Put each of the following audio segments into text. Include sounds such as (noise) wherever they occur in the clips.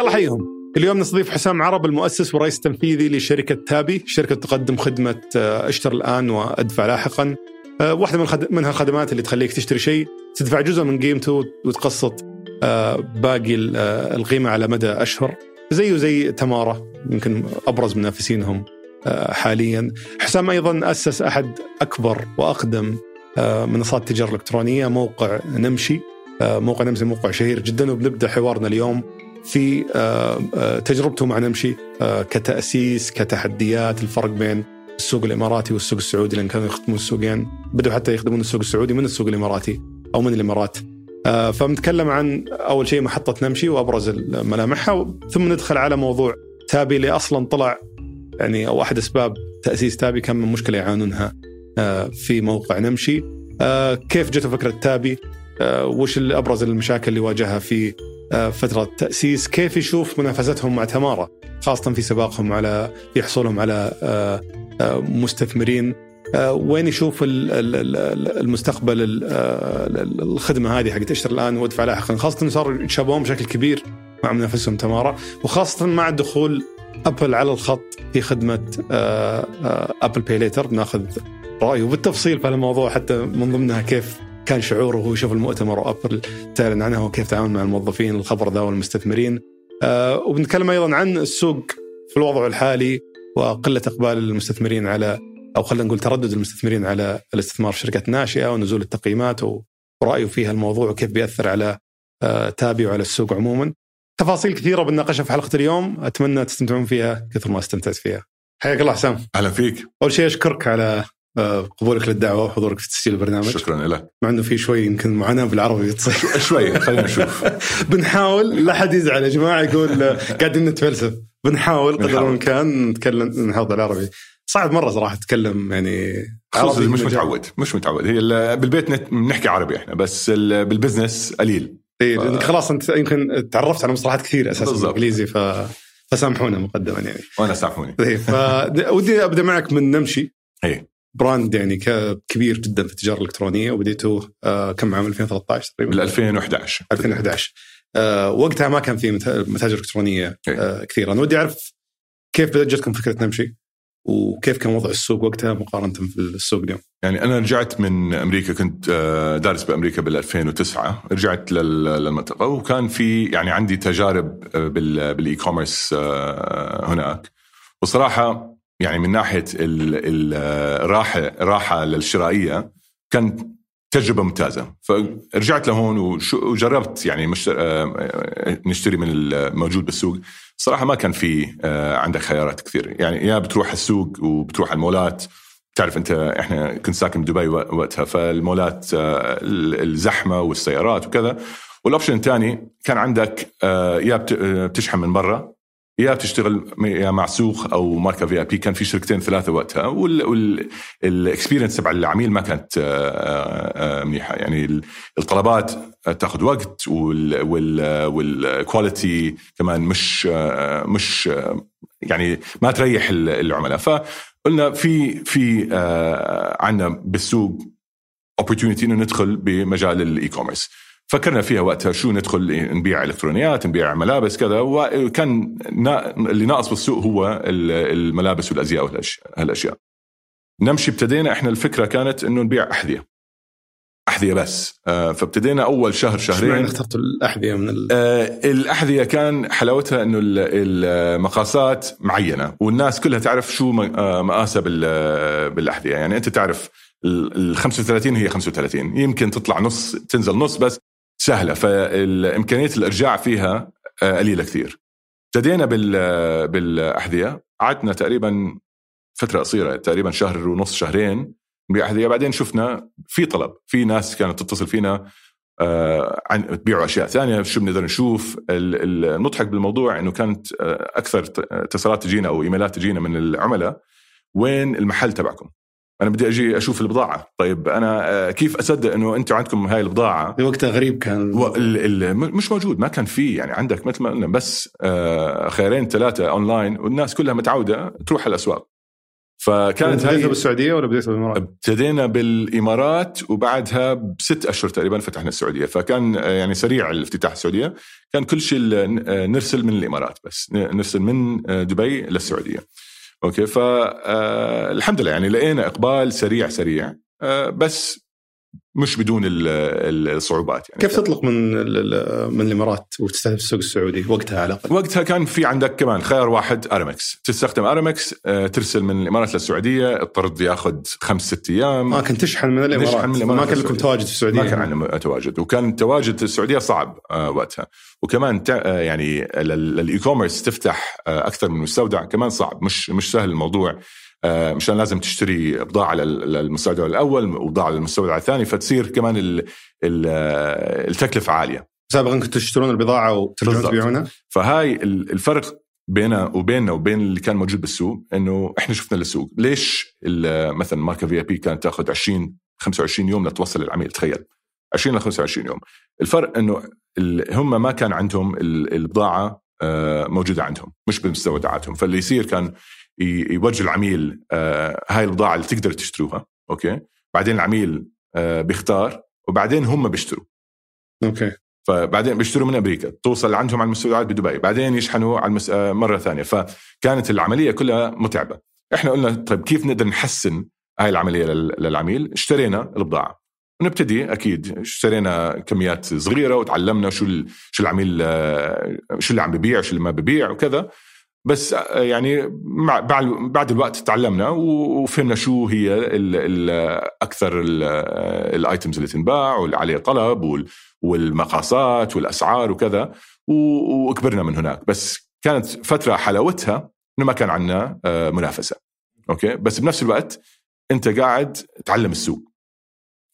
يلا حيهم اليوم نستضيف حسام عرب المؤسس والرئيس التنفيذي لشركة تابي شركة تقدم خدمة آه، اشتر الآن وأدفع لاحقا. آه، واحدة من. منها الخدمات اللي تخليك تشتري شيء. تدفع جزء من قيمته وتقسط آه، باقي القيمة على مدى أشهر. زيه زي تمارة يمكن أبرز منافسينهم حاليا. حسام أيضا أسس أحد أكبر وأقدم منصات التجارة الإلكترونية موقع نمشي. موقع نمشي موقع شهير جدا. وبنبدأ حوارنا اليوم في آه، آه، تجربته مع نمشي آه، كتأسيس كتحديات الفرق بين السوق الإماراتي والسوق السعودي لأن كانوا يخدمون السوقين بدوا حتى يخدمون السوق السعودي من السوق الإماراتي أو من الإمارات. فبنتكلم عن أول شيء محطة نمشي وأبرز ملامحها ثم ندخل على موضوع تابي اللي أصلا طلع يعني أو أحد أسباب تأسيس تابي كان من مشكلة يعانونها في موقع نمشي. كيف جت فكرة تابي؟ وش أبرز المشاكل اللي واجهها في آه، فترة تأسيس؟ كيف يشوف منافستهم مع تمارا خاصة في سباقهم على في حصولهم على آه، آه، مستثمرين؟ وين يشوف المستقبل الخدمة هذه حقت اشتر الآن وادفع لاحقا خاصة انه صاروا يتشابهون بشكل كبير مع منافسهم تمارا وخاصة مع دخول أبل على الخط في خدمة Apple Pay Later بناخذ رأيه بالتفصيل في الموضوع حتى من ضمنها كيف كان شعوره وهو يشوف المؤتمر و Apple تعلن عنها وكيف تعامل مع الموظفين الخبر ذا والمستثمرين آه وبنتكلم أيضا عن السوق في الوضع الحالي وقلة إقبال المستثمرين على أو خلينا نقول تردد المستثمرين على الاستثمار في شركات ناشئة ونزول التقييمات ورأيه فيها الموضوع وكيف بيأثر على آه تابي وعلى السوق عموما. تفاصيل كثيرة بنناقشها في حلقة اليوم أتمنى تستمتعون فيها كثر ما استمتعت فيها. حياك الله حسام. أهلا فيك. أول شيء أشكرك على قبولك للدعوة وحضورك في تسجيل البرنامج. شكرا لك مع إنه في شوي يمكن معاناة بالعربي. (laughs) تصير شوي خلينا نشوف. (laughs) بنحاول لا حد يزعل يا جماعة يقول قاعدين نتفلسف. بنحاول قدر الإمكان نتكلم نحاول بالعربي صعب مرة صراحة اتكلم يعني عربي مش متعود مش متعود. هي بالبيت بنحكي عربي إحنا بس بالبزنس قليل. إي ف... خلاص أنت يمكن تعرفت على مصطلحات كثير أساسا بالإنجليزي ف فسامحونا مقدما يعني. وأنا سامحوني. طيب فودي أبدأ معك من نمشي. إيه brand يعني كبير جدا في التجارة الإلكترونية وبديته آه كم عام 2013 تقريبا؟ بال 2011 2011 آه وقتها ما كان في متاجر إلكترونية إيه. آه كثيرة أنا ودي أعرف كيف بدأت جتكم فكرة نمشي وكيف كان وضع السوق وقتها مقارنة في السوق اليوم؟ يعني أنا رجعت من أمريكا كنت آه، دارس بأمريكا بال 2009 رجعت للمنطقة وكان في يعني عندي تجارب بال e-commerce هناك وصراحة يعني من ناحية الراحه الراحه للشرائية كانت تجربة ممتازة. فرجعت لهون وجربت يعني آه، نشتري من الموجود بالسوق. صراحة ما كان في آه، عندك خيارات كثير. يعني يا بتروح السوق وبتروح المولات. تعرف أنت إحنا كنت ساكن بدبي وقتها فالمولات آه، الزحمة والسيارات وكذا. وال option الثاني كان عندك يا بتشحن من برا. يا بتشتغل يا مع سوق أو ماركة في eBay كان في شركتين ثلاثة وقتها وال experience تبع العميل ما كانت آه، آه، منيحة. يعني الطلبات تاخذ وقت وال quality كمان مش آه، مش يعني ما تريح العملاء. فقلنا في في عندنا بالسوق opportunity إنه ندخل بمجال ال e-commerce فكرنا فيها وقتها شو ندخل نبيع إلكترونيات نبيع ملابس كذا وكان اللي ناقص بالسوق هو الملابس والأزياء وهالاشياء نمشي ابتدينا إحنا الفكرة كانت إنه نبيع أحذية. أحذية بس. آه، فابتدينا أول شهر شهرين. شو اخترتوا الأحذية من ال... آه الأحذية كان حلاوتها إنه المقاسات معينة والناس كلها تعرف شو آه، مقاسها بالأحذية. يعني أنت تعرف ال 35 هي 35 يمكن تطلع نص تنزل نص بس سهلة فالإمكانية الإرجاع فيها آه، قليلة كثير. ابتدينا بالأحذية قعدنا تقريبا فترة قصيرة تقريبا شهر ونص شهرين بأحذية. بعدين شفنا في طلب في ناس كانت تتصل فينا آه، عن تبيعوا أشياء ثانية شو بنقدر نشوف؟ المضحك بالموضوع إنه كانت آه، أكثر اتصالات تجينا أو إيميلات تجينا من العملاء وين المحل تبعكم؟ أنا بدي أجي أشوف البضاعة. طيب أنا آه، كيف أصدق إنه أنتم عندكم هاي البضاعة؟ في وقتها غريب كان. و... ال... ال... مش موجود ما كان في. يعني عندك مثل ما قلنا بس آه، خيارين ثلاثة أونلاين والناس كلها متعودة تروح الأسواق. فكانت بديتها بالسعودية ولا بديتها بالإمارات؟ ابتدينا بالإمارات وبعدها بست أشهر تقريبا فتحنا السعودية. فكان يعني سريع الافتتاح السعودية. كان كل شيء نرسل من الإمارات بس نرسل من دبي للسعودية. okay فالحمد لله يعني لقينا إقبال سريع سريع. بس مش بدون الصعوبات يعني. كيف تطلق من من الإمارات وتستهدف السوق السعودي وقتها على الأقل؟ وقتها كان في عندك كمان خيار واحد آرامكس. تستخدم آرامكس آه، ترسل من الإمارات للسعودية الطرد ياخذ خمس ست أيام. ما كنت تشحن من الإمارات. نشحن من الإمارات ما كان لكم تواجد في السعودية. ما كان عندنا تواجد. وكان التواجد في السعودية صعب آه، وقتها. وكمان آه، يعني لل e-commerce تفتح أكثر من مستودع كمان صعب. مش مش سهل الموضوع. آه، مشان لازم تشتري بضاعة للمستودع الأول وبضاعة للمستودع الثاني فتصير كمان التكلفة عالية. سابقا كنتوا تشترون البضاعة وترجعون تبيعونها؟ فهاي الفرق بيننا وبيننا وبين اللي كان موجود بالسوق إنه إحنا شفنا السوق ليش مثلا MarkaVIP كانت تأخذ 20 25 يوم لتوصل للعميل؟ تخيل. 20 ل 25 يوم. الفرق إنه هم ما كان عندهم البضاعة آه، موجودة عندهم مش بمستودعاتهم. فاللي يصير كان يوجه العميل آه، هاي البضاعة اللي تقدر تشتروها okay؟ بعدين العميل آه، بيختار وبعدين هم بيشتروا. okay. فبعدين بيشتروا من أمريكا. توصل عندهم على المستودعات بدبي. بعدين يشحنوا على المس... آه، مرة ثانية. فكانت العملية كلها متعبة. إحنا قلنا طيب كيف نقدر نحسن هاي العملية للعميل؟ اشترينا البضاعة. ونبتدي أكيد اشترينا كميات صغيرة وتعلمنا شو ال... شو العميل شو اللي عم ببيع شو اللي ما ببيع وكذا. بس آه، يعني مع بعد الوقت تعلمنا وفهمنا شو هي ال ال أكثر الأيتمز اللي تنباع واللي عليه طلب والمقاسات والأسعار وكذا وكبرنا من هناك. بس كانت فترة حلاوتها إنه ما كان عندنا آه، منافسة. okay؟ بس بنفس الوقت أنت قاعد تعلم السوق.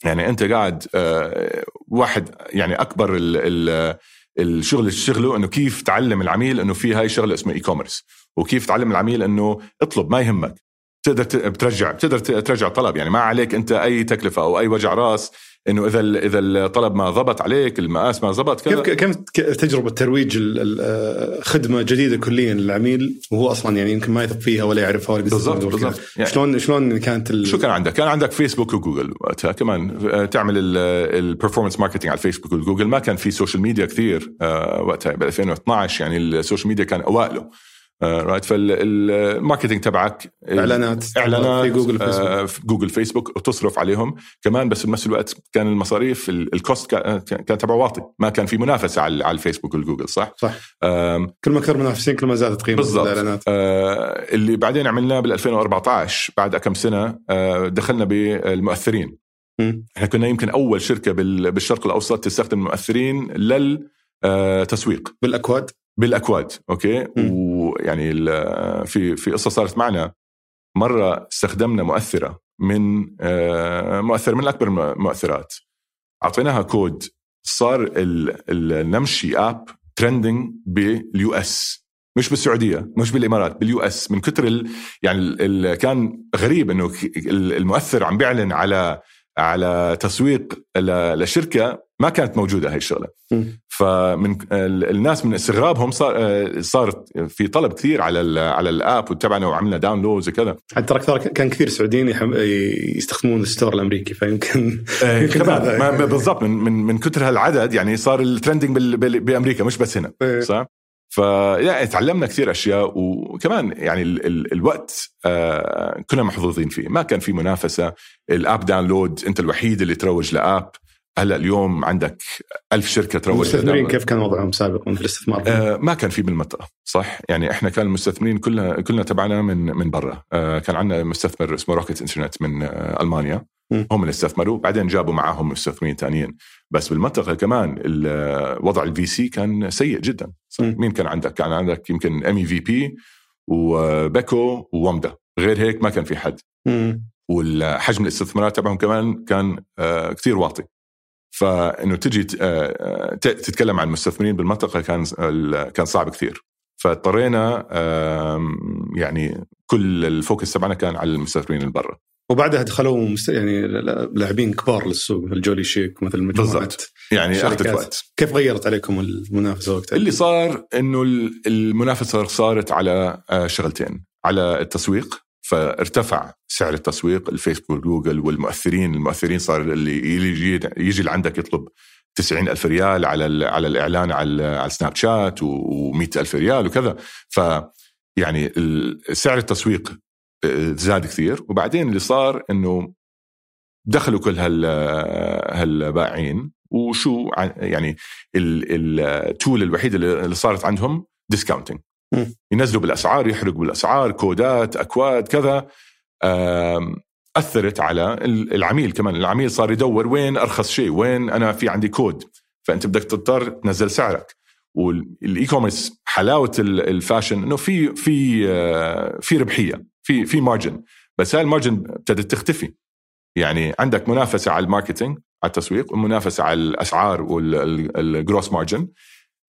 يعني أنت قاعد آه، واحد يعني أكبر ال الشغل اللي تشتغله إنه كيف تعلم العميل إنه في هاي شغلة اسمها e-commerce وكيف تعلم العميل إنه اطلب ما يهمك. تقدر بترجع بتقدر ترجع طلب يعني ما عليك أنت أي تكلفة أو أي وجع رأس إنه إذا إذا الطلب ما ضبط عليك المقاس ما ضبط كذا. كيف تجربة ترويج خدمة جديدة كليا للعميل وهو أصلا يعني يمكن ما يثق فيها ولا يعرفها ولا بالضبط بالضبط. يعني شلون شلون كانت ال... شو كان عندك؟ كان عندك فيسبوك وجوجل وقتها كمان. آه، تعمل ال performance marketing على الفيسبوك وجوجل ما كان في social media كثير آه، وقتها ب 2012 يعني ال social media كان أوائله. right آه, فال marketing تبعك إعلانات إعلانات في جوجل فيسبوك آه, في جوجل فيسبوك وتصرف عليهم. كمان بس بنفس الوقت كان المصاريف ال cost كان تبعه واطي. ما كان في منافسة على على الفيسبوك والجوجل صح؟ صح. كل ما كثر منافسين كل ما زادت قيمة بالضبط. الإعلانات. آه, اللي بعدين عملناه بال 2014 بعد كم سنة آه, دخلنا بالمؤثرين. إحنا كنا يمكن أول شركة بالشرق الأوسط تستخدم المؤثرين للتسويق بالأكواد. بالأكواد okay؟ ويعني في في قصة صارت معنا. مرة استخدمنا مؤثرة من آه، مؤثر من اكبر المؤثرات أعطيناها كود. صار النمشي app trending بال US. مش بالسعودية مش بالإمارات بال US. من كثر ال يعني ال كان غريب إنه المؤثر عم بيعلن على على تسويق لشركة ما كانت موجودة هاي الشغلة. فمن الناس من استغرابهم صار صارت في طلب كثير على على ال app تبعنا وعملنا downloads وكذا. حتى ترى كان كثير سعوديين يستخدمون ال store الأمريكي فيمكن آه، بالضبط. من من من كثر هالعدد يعني صار ال trending بأمريكا مش بس هنا. إيه. صح؟ فيعني تعلمنا كثير أشياء وكمان يعني ال ال الوقت آه كنا محظوظين فيه. ما كان في منافسة. ال app download أنت الوحيد اللي تروج ل app. هلا اليوم عندك ألف شركة تروج المستثمرين كيف كان وضعهم سابقا في الاستثمار؟ آه ما كان في بالمنطقة صح يعني إحنا كان المستثمرين كلنا كلنا تبعنا من من برا آه كان عندنا مستثمر اسمه Rocket Internet من آه ألمانيا م. هم اللي استثمروا بعدين جابوا معاهم مستثمرين ثانيين بس بالمنطقة كمان وضع ال VC كان سيء جدا صح؟ مين كان عندك؟ كان عندك يمكن MEVP و BECO و Wamda غير هيك ما كان في حد م. والحجم الاستثمارات تبعهم كمان كان آه كثير واطي فإنه تجي آه، آه، تتكلم عن المستثمرين بالمنطقة كان كان صعب كثير. فاضطرينا يعني كل ال focus تبعنا كان على المستثمرين اللي برا. وبعدها دخلوا يعني لاعبين كبار للسوق مثل جولي شيك مثل مجموعة بالضبط. يعني أخذت وقت. كيف غيرت عليكم المنافسة وقتها؟ اللي صار إنه المنافسة صارت على آه، شغلتين على التسويق فارتفع سعر التسويق الفيسبوك جوجل والمؤثرين المؤثرين صار اللي يجي يجي لعندك يطلب 90 ألف ريال على على الإعلان على على سناب شات و100 ألف ريال وكذا. ف يعني سعر التسويق آه، زاد كثير. وبعدين اللي صار إنه دخلوا كل هال هالبائعين. وشو يعني ال tool الوحيدة اللي صارت عندهم discounting ينزلوا بالأسعار يحرقوا بالأسعار كودات أكواد كذا. أثرت على العميل كمان. العميل صار يدور وين أرخص شيء وين أنا في عندي كود. فأنت بدك تضطر تنزل سعرك. وال e-commerce حلاوة ال fashion إنه في في آه، في ربحية في في margin بس هاي ال margin ابتدت تختفي. يعني عندك منافسة على ال marketing على التسويق ومنافسة على الأسعار وال gross margin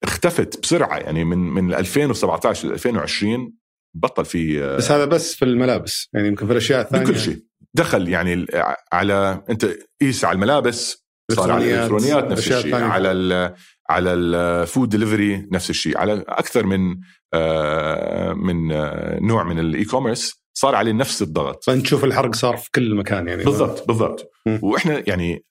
اختفت بسرعة يعني من من 2017 ل 2020 بطل في آه، بس هذا بس في الملابس يعني يمكن في الأشياء الثانية. بكل شيء. دخل يعني على أنت قيس على الملابس صار على الالكترونيات نفس الشيء على ال على ال food delivery نفس الشيء على أكثر من آه، من آه، نوع من ال e-commerce صار عليه نفس الضغط. فانت تشوف الحرق صار في كل مكان يعني. بالضبط بالضبط. وإحنا يعني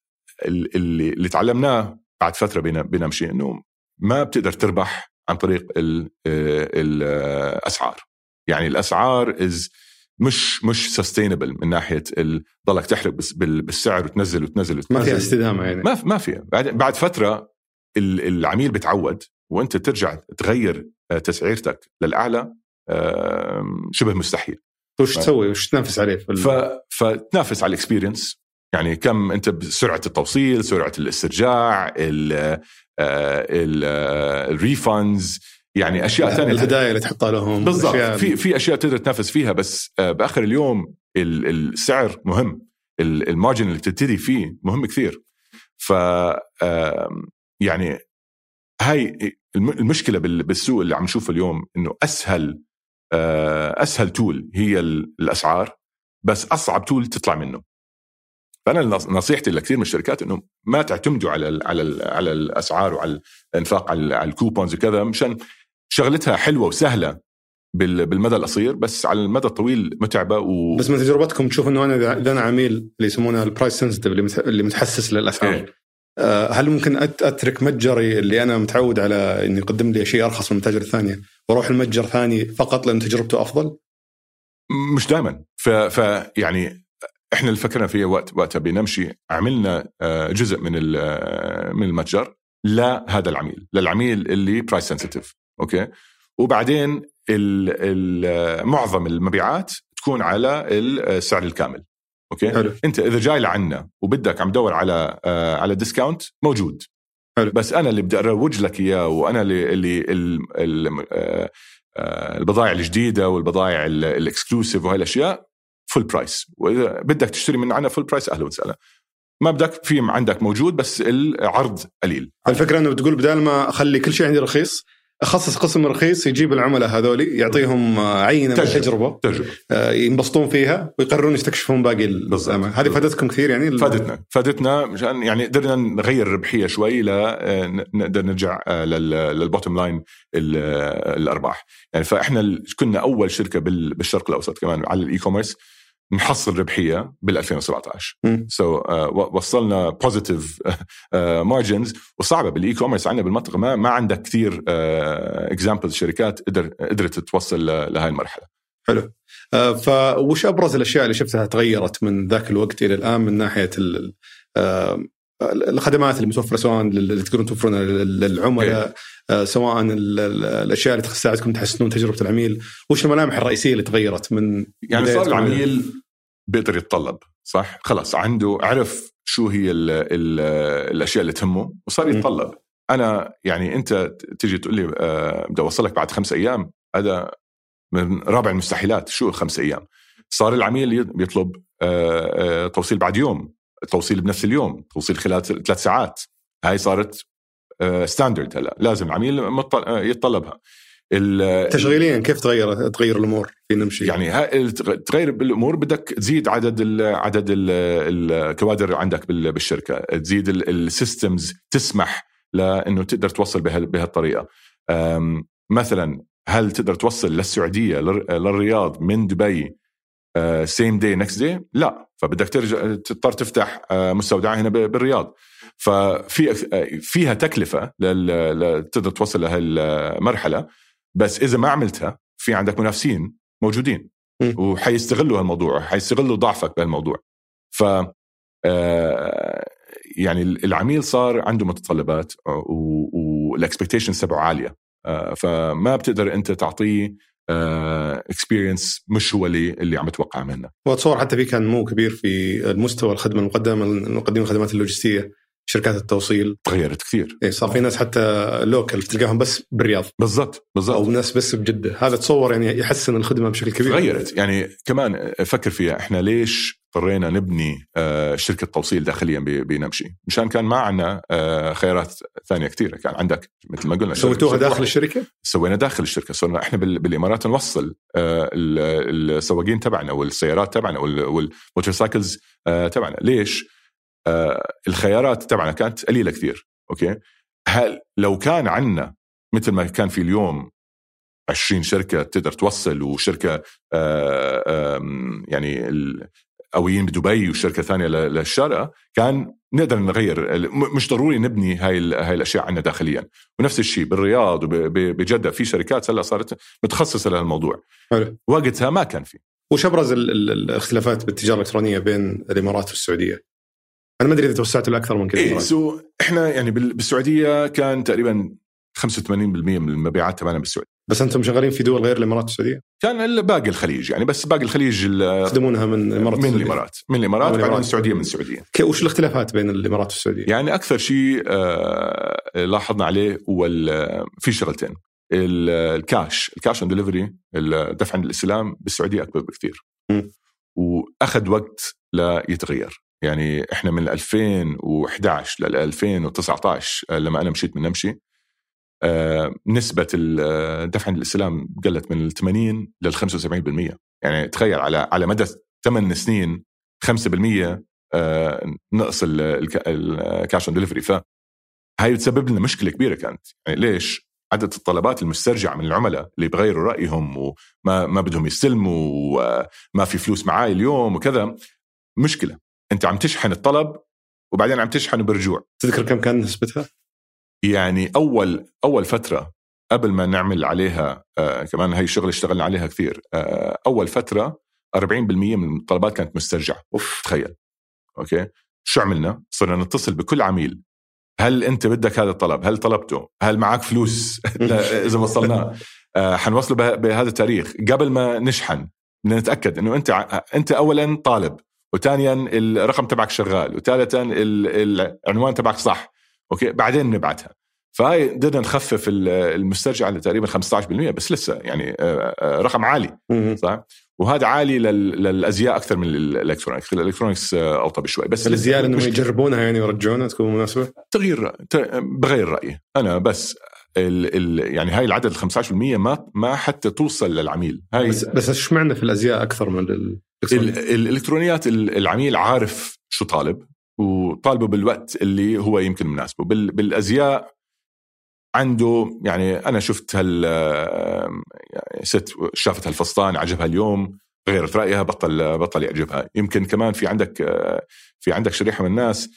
اللي اللي تعلمناه بعد فترة بنمشي إنه ما بتقدر تربح عن طريق ال الاسعار يعني الأسعار is مش مش sustainable من ناحية ضلك تحرق بالسعر وتنزل وتنزل, وتنزل. ما فيها استدامة يعني. ما ما فيها. بعد بعد فترة العميل بتعود وأنت ترجع تغير آه، تسعيرتك للأعلى شبه مستحيل. وش تسوي؟ وش تنافس عليه ف... فتنافس على ال experience يعني كم أنت بسرعة التوصيل سرعة الاسترجاع ال refunds آه، يعني أشياء ثانية. الهدايا اللي تحطها لهم بالضبط. في في أشياء تقدر تنافس فيها بس آه، بآخر اليوم السعر مهم. ال margin اللي تبتدي فيه مهم كثير. ف يعني هاي المشكلة بالسوق اللي عم نشوفه اليوم إنه أسهل آه، أسهل tool هي الأسعار بس أصعب tool تطلع منه. فأنا نصيحتي لكثير من الشركات انه ما تعتمدوا على ال على ال على الأسعار وعلى الإنفاق على, على الكوبونز وكذا مشان شغلتها حلوة وسهلة بالمدى القصير بس على المدى الطويل متعبة و... بس من تجربتكم تشوف إنه أنا اذا أنا عميل اللي يسمونها البرايس سنسيتيف اللي متحسس للأسعار إيه؟ آه، هل ممكن أترك متجري اللي أنا متعود على إنه يقدم لي شيء أرخص من المتاجر الثانية وأروح المتجر ثاني فقط لأن تجربته أفضل؟ مش دائما فيعني إحنا اللي فكرنا فيه وقت وقتها بنمشي عملنا آه، جزء من آه، من المتجر لهذا العميل للعميل اللي price sensitive okay وبعدين معظم المبيعات تكون على السعر الكامل okay حلو. أنت إذا جاي لعنا وبدك عم تدور على آه على discount موجود حلو. بس أنا اللي بدي أروج لك إياه وأنا اللي اللي ال ال آه, آه، البضائع الجديدة والبضائع ال exclusive وهي الأشياء full price وإذا بدك تشتري من عنا full price أهلا وسهلا. ما بدك في عندك موجود بس العرض قليل. الفكرة إنه بتقول بدال ما أخلي كل شيء عندي رخيص أخصص قسم رخيص يجيب العملاء هذول يعطيهم عينة من التجربه تجربة. آه، ينبسطون فيها ويقررون يستكشفون باقي هذه فادتكم كثير يعني فادتنا. فادتنا مشان يعني قدرنا نغير الربحية شوي لنقدر آه، نرجع آه، لل bottom line الأرباح. يعني فإحنا كنا أول شركة بالشرق الأوسط كمان على ال e-commerce نحصل ربحية بال 2017 so so, uh, وصلنا ب positive margins uh, وصعبة بال e-commerce عندنا بالمنطقة ما ما عندك كثير examples uh, شركات قدر قدرت توصل لهي المرحلة. حلو. uh, فوش أبرز الأشياء اللي شفتها تغيرت من ذاك الوقت إلى الآن من ناحية ال الخدمات اللي متوفرة سواء اللي تقدرون توفرونها للعملاء uh, سواء الأشياء اللي تساعدكم تحسنون تجربة العميل، وش الملامح الرئيسية اللي تغيرت من يعني صار العميل بيقدر يتطلب صح؟ خلاص عنده عرف شو هي ال ال الأشياء اللي تهمه وصار يتطلب. أنا يعني أنت تيجي تقول لي أه بدي أوصلك بعد خمس أيام هذا من رابع المستحيلات شو الخمس أيام؟ صار العميل بيطلب أه توصيل بعد يوم. توصيل بنفس اليوم توصيل خلال ثلاث ساعات. هاي صارت standard هلا. لازم العميل آه، يتطلبها. تشغيليا كيف تغير تغير الأمور؟ في نمشي؟ يعني تغير بالامور بدك تزيد عدد ال عدد ال الكوادر عندك بالشركة، تزيد ال systems تسمح لإنه تقدر توصل بهالطريقة. مثلا هل تقدر توصل للسعودية للرياض من دبي same day next day لا. فبدك ترجع تضطر تفتح آه، مستودع هنا بالرياض. ففي فيها تكلفة تقدر توصل لهالمرحلة بس إذا ما عملتها في عندك منافسين موجودين. وحيستغلوا هالموضوع حيستغلوا ضعفك بهالموضوع. ف آه، يعني العميل صار عنده متطلبات وال expectations تبعه عالية. آه، فما بتقدر أنت تعطيه experience آه، مش هو اللي اللي عم تتوقع منه. واتصور حتى في كان مو كبير في المستوى الخدمة المقدمة المقدمين الخدمات اللوجستية شركات التوصيل. تغيرت كثير. اي صار في ناس حتى local تلقاهم بس بالرياض. بالضبط بالضبط. أو ناس بس بجدة. هذا تصور يعني يحسن الخدمة بشكل كبير. تغيرت. يعني كمان فكر فيها إحنا ليش اضطرينا نبني آه، شركة توصيل داخليا بنمشي مشان كان ما عندنا آه، خيارات ثانية كثيره كان عندك مثل ما قلنا سويتوها داخل الشركة؟ سوينا داخل الشركة. صرنا إحنا بالإمارات نوصل آه، السواقين تبعنا والسيارات تبعنا وال motorcycles تبعنا. ليش؟ الخيارات تبعنا كانت قليلة كثير أوكي؟ هل لو كان عندنا مثل ما كان في اليوم 20 شركة تقدر توصل وشركة يعني قويين بدبي وشركة ثانية للشارقه كان نقدر نغير مش ضروري نبني هاي هاي الأشياء عندنا داخليا ونفس الشيء بالرياض وبجده في شركات هلأ صارت متخصصة لهالموضوع. وقتها ما كان في وش ابرز الاختلافات بالتجارة الإلكترونية بين الإمارات والسعودية؟ أنا ما أدري إذا توسعتوا لأكثر من كذا إيه سو إحنا يعني بالسعودية كان تقريبا 85% من المبيعات تبعنا بالسعودية. بس أنتم شغالين في دول غير الإمارات والسعودية؟ كان باقي الخليج يعني بس باقي الخليج يخدمونها من الإمارات من الإمارات. من الإمارات وبعدين السعودية من السعودية. وش الاختلافات بين الإمارات والسعودية؟ يعني أكثر شيء آه لاحظنا عليه هو في شغلتين. ال cash. ال cash on delivery الدفع عند الاستلام بالسعودية أكبر بكثير. م. وأخذ وقت ليتغير يعني إحنا من 2011 ل 2019 لما أنا مشيت من نمشي آه، نسبة الدفع عند الاستلام قلت من ال 80 لل 75% يعني تخيل على على مدى ثمان سنين 5% آه، نقص ال cash on delivery فهي بتسبب لنا مشكلة كبيرة كانت. يعني ليش؟ عدد الطلبات المسترجعة من العملاء اللي بغيروا رأيهم وما ما بدهم يستلموا وما في فلوس معاي اليوم وكذا. مشكلة. أنت عم تشحن الطلب وبعدين عم تشحن برجوع. تذكر كم كان نسبتها؟ يعني أول أول فترة قبل ما نعمل عليها آه كمان هي الشغل اشتغلنا عليها كثير آه أول فترة 40% من الطلبات كانت مسترجعة. أوف. تخيل. أوكي؟ شو عملنا؟ صرنا نتصل بكل عميل. هل أنت بدك هذا الطلب؟ هل طلبته؟ هل معك فلوس؟ (laughs) إذا وصلناه آه حنوصله بهذا التاريخ. قبل ما نشحن بدنا نتأكد إنه أنت أنت اولا طالب وثانيا الرقم تبعك شغال وثالثا العنوان تبعك صح. okay بعدين نبعتها. فهاي قدرنا نخفف المسترجع لتقريبا 15% بس لسه يعني آه، آه، رقم عالي صح؟ وهذا عالي للأزياء أكثر من ال electronics. ال electronics آه، اوطى شوي بس الأزياء إنهم يجربونها يعني ويرجعونها تكون مناسبة؟ تغيير بغير رأيي أنا بس ال ال يعني هاي العدد ال 15% ما ما حتى توصل للعميل. هاي بس بس إيش معنى في الأزياء أكثر من الإلكترونيات العميل عارف شو طالب وطالبه بالوقت اللي هو يمكن مناسبه. بالأزياء عنده يعني أنا شفت هال ست شافت هالفستان عجبها اليوم غيرت رأيها بطل بطل يعجبها. يمكن كمان في عندك في عندك شريحة من الناس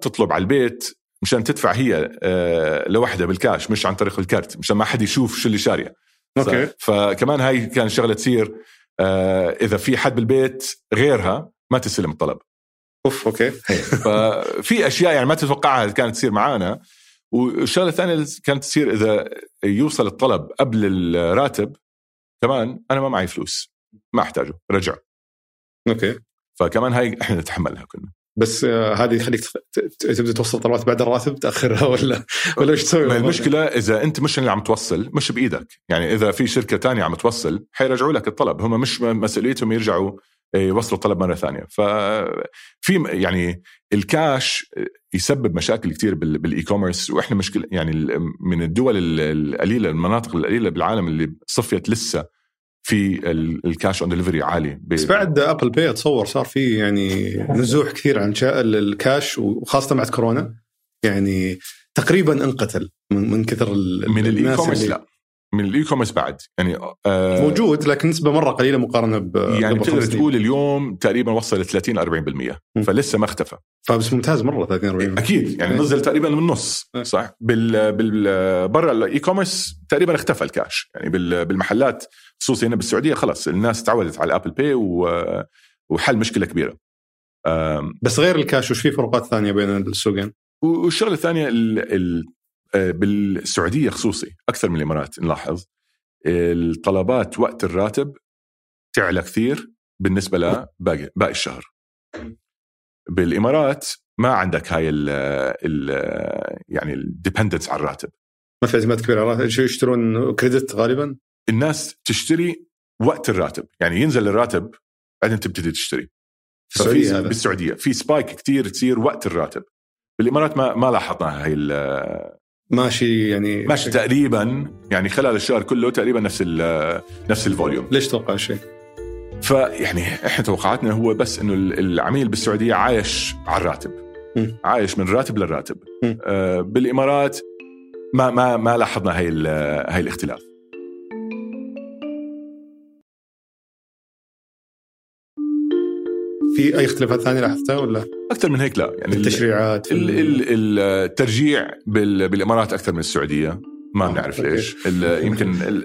تطلب على البيت مشان تدفع هي لوحدها بالكاش مش عن طريق ال card مشان ما حد يشوف شو اللي شاريه. okay. فكمان هاي كان شغلة تصير إذا في حد بالبيت غيرها ما تستلم الطلب. أوف okay. ففي أشياء يعني ما تتوقعها كانت تصير معانا. والشغلة الثانية كانت تصير إذا يوصل الطلب قبل الراتب كمان أنا ما معي فلوس. ما أحتاجه. رجع. okay. فكمان هاي إحنا نتحملها كنا. بس آه هذه يخليك تبدأ توصل طلبات بعد الراتب تأخرها (laughs) ولا ولا إيش تسوي؟ المشكلة إذا أنت مش اللي عم توصل مش بإيدك، يعني إذا في شركة تانية عم توصل حيرجعوا لك الطلب، هم مش مسؤوليتهم يرجعوا يوصلوا الطلب مرة ثانية. ففي يعني الكاش يسبب مشاكل كثير بال e-commerce وإحنا مشكلة يعني من الدول القليلة المناطق القليلة بالعالم اللي ضليت لسه في ال cash on delivery عالي بس بعد Apple Pay اتصور صار في يعني نزوح كثير عن الكاش وخاصة بعد كورونا. يعني تقريبا انقتل من, من كثر من ال e-commerce لا. من ال e-commerce بعد يعني آه موجود لكن نسبة مرة قليلة مقارنة ب يعني تقدر. تقول اليوم تقريبا وصل ل 30 40% مم. فلسه ما اختفى فبس ممتاز مرة 30 40 أكيد يعني إيه. نزل تقريبا من النص إيه. صح بال بال برا ال e-commerce تقريبا اختفى الكاش يعني بال بالمحلات خصوصا هنا بالسعودية خلص الناس تعودت على ال Apple Pay وحل مشكلة كبيرة بس غير الكاش وش في فروقات ثانية بين السوقين؟ والشغلة الثانية ال ال بالسعودية خصوصي أكثر من الإمارات نلاحظ. الطلبات وقت الراتب تعلى كثير بالنسبة لباقي باقي الشهر. بالإمارات ما عندك هاي ال ال يعني ال dependence على الراتب. ما في اعتماد كبير على الراتب. شو يشترون credit غالبا؟ الناس تشتري وقت الراتب. يعني ينزل الراتب بعدين تبتدي تشتري. في بالسعودية. في spike كثير تصير وقت الراتب. بالإمارات ما ما لاحظنا هاي ماشي يعني ماشي تقريبا يعني خلال الشهر كله تقريبا نفس نفس ال volume ليش توقع الشيء؟ فيعني إحنا توقعاتنا هو بس إنه العميل بالسعودية عايش على الراتب مم. عايش من راتب للراتب. آه بالإمارات ما ما ما لاحظنا هاي هاي الاختلاف في أي اختلافات ثانية لاحظتها ولا؟ أكثر من هيك لا. يعني ال- التشريعات في ال- ال- الترجيع بال- بالإمارات أكثر من السعودية. ما آه، بنعرف. ليش يمكن ال-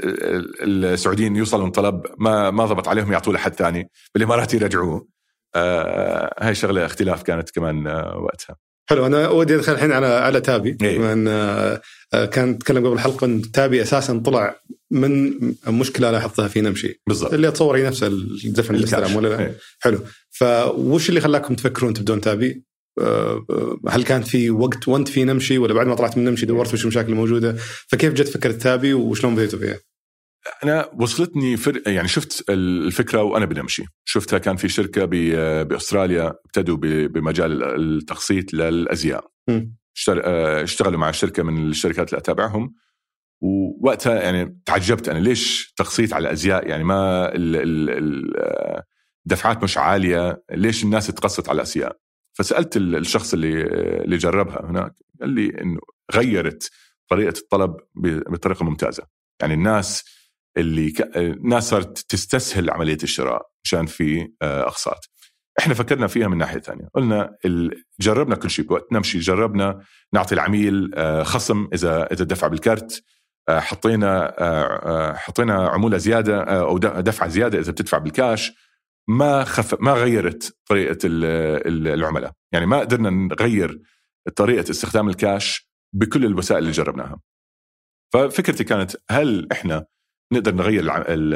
ال- السعوديين يوصلوا طلب ما ما ضبط عليهم يعطوه لحد ثاني. بالإمارات يرجعوه. آه هاي شغلة اختلاف كانت كمان آه وقتها. حلو أنا ودي أدخل الحين على على تابي إيه. بما ان آه، آه، كان نتكلم قبل الحلقة أن تابي أساسا طلع من مشكلة لاحظتها في نمشي بالضبط اللي اتصور هي نفسها الدفن الاستلام ولا لا؟ إيه. حلو فوش اللي خلاكم تفكرون تبدون تابي؟ آه، هل كان في وقت وانت في نمشي ولا بعد ما طلعت من نمشي دورت وش المشاكل الموجودة؟ فكيف جت فكرة تابي وشلون بديتوا فيها؟ أنا وصلتني فر... يعني شفت الفكرة وأنا بنمشي شفتها كان في شركة. بأستراليا ابتدوا. بمجال التخصيط للأزياء. آه، اشتغلوا مع شركه من الشركات اللي أتابعهم ووقتها يعني تعجبت أنا ليش تخصيط على الازياء يعني ما ال... ال... ال... آه، الدفعات مش عالية ليش الناس تقسط على الازياء فسألت ال- الشخص اللي اللي جربها هناك قال لي إنه غيرت طريقة الطلب بطريقة ممتازة يعني الناس اللي ك... الناس صارت تستسهل عملية الشراء مشان في آه، أقساط. إحنا فكرنا فيها من ناحية ثانية قلنا ال... جربنا كل شيء بوقت نمشي جربنا نعطي العميل آه، خصم إذا إذا دفع بالكرت آه، حطينا آه، آه، حطينا عمولة زيادة آه، أو دفعة زيادة إذا بتدفع بالكاش. ما خف ما غيرت طريقة ال- ال- العملاء. يعني ما قدرنا نغير طريقة استخدام الكاش بكل الوسائل اللي جربناها. ففكرتي كانت هل إحنا نقدر نغير الع... ال...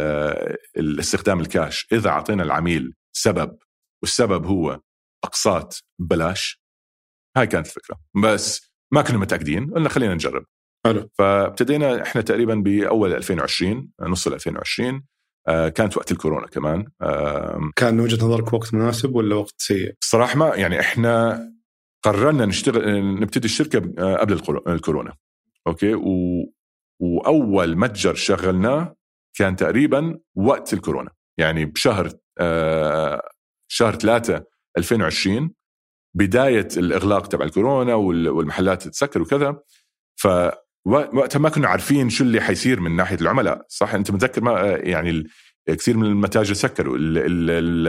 الاستخدام الكاش. إذا أعطينا العميل سبب والسبب هو أقساط ببلاش هاي كانت الفكرة. بس ما كنا متأكدين قلنا خلينا نجرب. حلو. فابتدينا إحنا تقريبا بأول 2020 نص ال 2020 آه، كانت وقت الكورونا كمان. كان وجهة نظرك وقت مناسب ولا وقت سيء؟ الصراحه ما يعني إحنا قررنا نشتغل نبتدي الشركة آه، قبل الكورو- الكورونا. okay؟ و... وأول متجر شغلناه كان تقريبا وقت الكورونا. يعني بشهر آه، شهر 3 2020 بداية الإغلاق تبع الكورونا وال- والمحلات تتسكر وكذا. ف وقتها ما كنا عارفين شو اللي حيصير من ناحية العملاء صح؟ أنت متذكر ما يعني ال- كثير من المتاجر سكروا ال-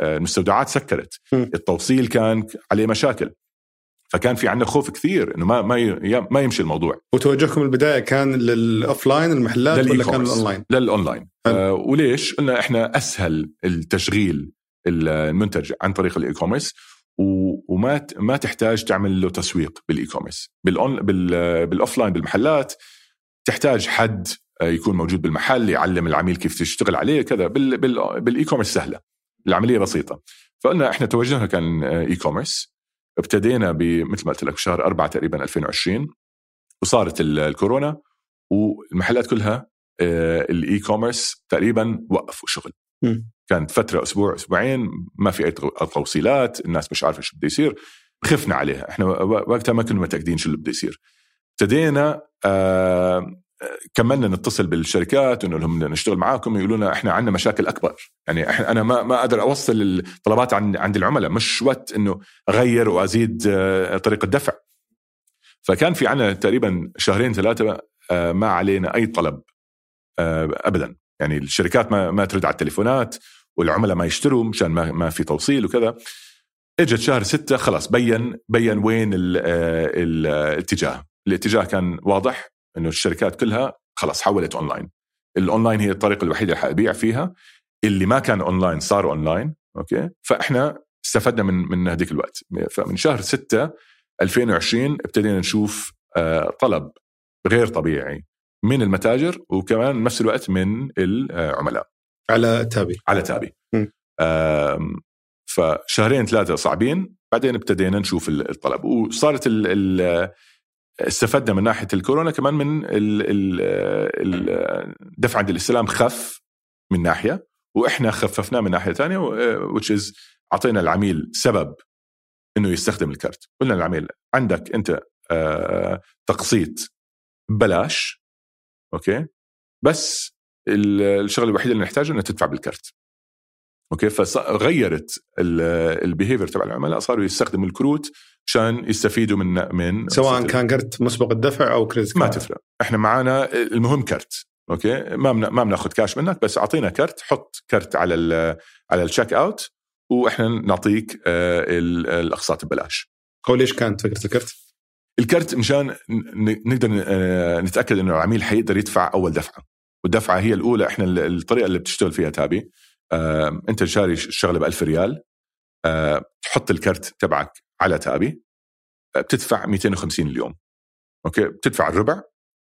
المستودعات سكرت. التوصيل كان عليه مشاكل. فكان في عندنا خوف كثير إنه ما ما ما يمشي الموضوع وتوجهكم البداية كان لل offline المحلات ولا كان. الاونلاين؟ للأونلاين. آه وليش؟ قلنا إحنا أسهل التشغيل المنتج عن طريق ال e-commerce وما ما تحتاج تعمل له تسويق بال e-commerce بال on بال بال offline بالمحلات تحتاج حد آه، يكون موجود بالمحل يعلم العميل كيف تشتغل عليه كذا بال بال بال e-commerce سهلة العملية بسيطة فقلنا إحنا توجهنا كان e-commerce ابتدينا بمثل ما قلت لك شهر أربعة تقريبا 2020 وصارت ال- الكورونا والمحلات كلها ال e-commerce تقريبا وقفوا شغل. مم. كانت فترة أسبوع أسبوعين ما في أي تو- توصيلات الناس مش عارفة شو بده يصير. خفنا عليها. إحنا وقتها ما كنا متأكدين شو اللي بده يصير. ابتدينا آه كملنا نتصل بالشركات انه لهم نشتغل معاكم يقولوا لنا إحنا عندنا مشاكل أكبر. يعني إحنا أنا ما ما أقدر أوصل الطلبات عند عند العملاء مش وقت إنه أغير وأزيد آه، طريقة دفع. فكان في عنا تقريبا شهرين ثلاثة آه، ما علينا أي طلب آه، ابدا. يعني الشركات ما ما ترد على التليفونات والعملاء ما يشتروا مشان ما, ما في توصيل وكذا. إجت شهر ستة خلاص بين بين وين ال ال الاتجاه. الاتجاه كان واضح. إنه الشركات كلها خلاص حولت online ال online هي الطريقة الوحيدة اللي حأبيع فيها. اللي ما كان اونلاين صار online okay؟ فإحنا استفدنا من من هذيك الوقت. فمن شهر 6 2020 ابتدينا نشوف آه، طلب غير طبيعي من المتاجر وكمان نفس الوقت من العملاء. على تابي. على تابي. فشهرين ثلاثة صعبين بعدين ابتدينا نشوف الطلب. وصارت ال استفدنا من ناحية الكورونا كمان من الدفع عند الاستلام خف من ناحية وإحنا خففناه من ناحية ثانية which is أعطينا العميل سبب إنه يستخدم الكرت قلنا للعميل عندك أنت آه، تقسيط ببلاش okay؟ بس الشغلة الوحيدة اللي نحتاجها انه تدفع بالكرت okay؟ فغيرت ال behavior تبع العملاء صاروا يستخدموا الكروت عشان يستفيدوا من من سواء كان كرت مسبق الدفع أو credit ما تفرق. إحنا معانا المهم كرت okay؟ ما ما بناخذ كاش منك بس أعطينا كرت حط كرت على على ال check out وإحنا نعطيك آه، الأقساط ببلاش. هو ليش كانت فكرة الكرت؟ الكرت مشان نقدر آه، نتأكد إنه العميل حيقدر يدفع أول دفعة. والدفعة هي الأولى إحنا الطريقة اللي بتشتغل فيها تابي. آه، انت شاري الشغلة ب 1000 ريال تحط الكرت تبعك على تابي بتدفع 250 اليوم. okay؟ بتدفع الربع.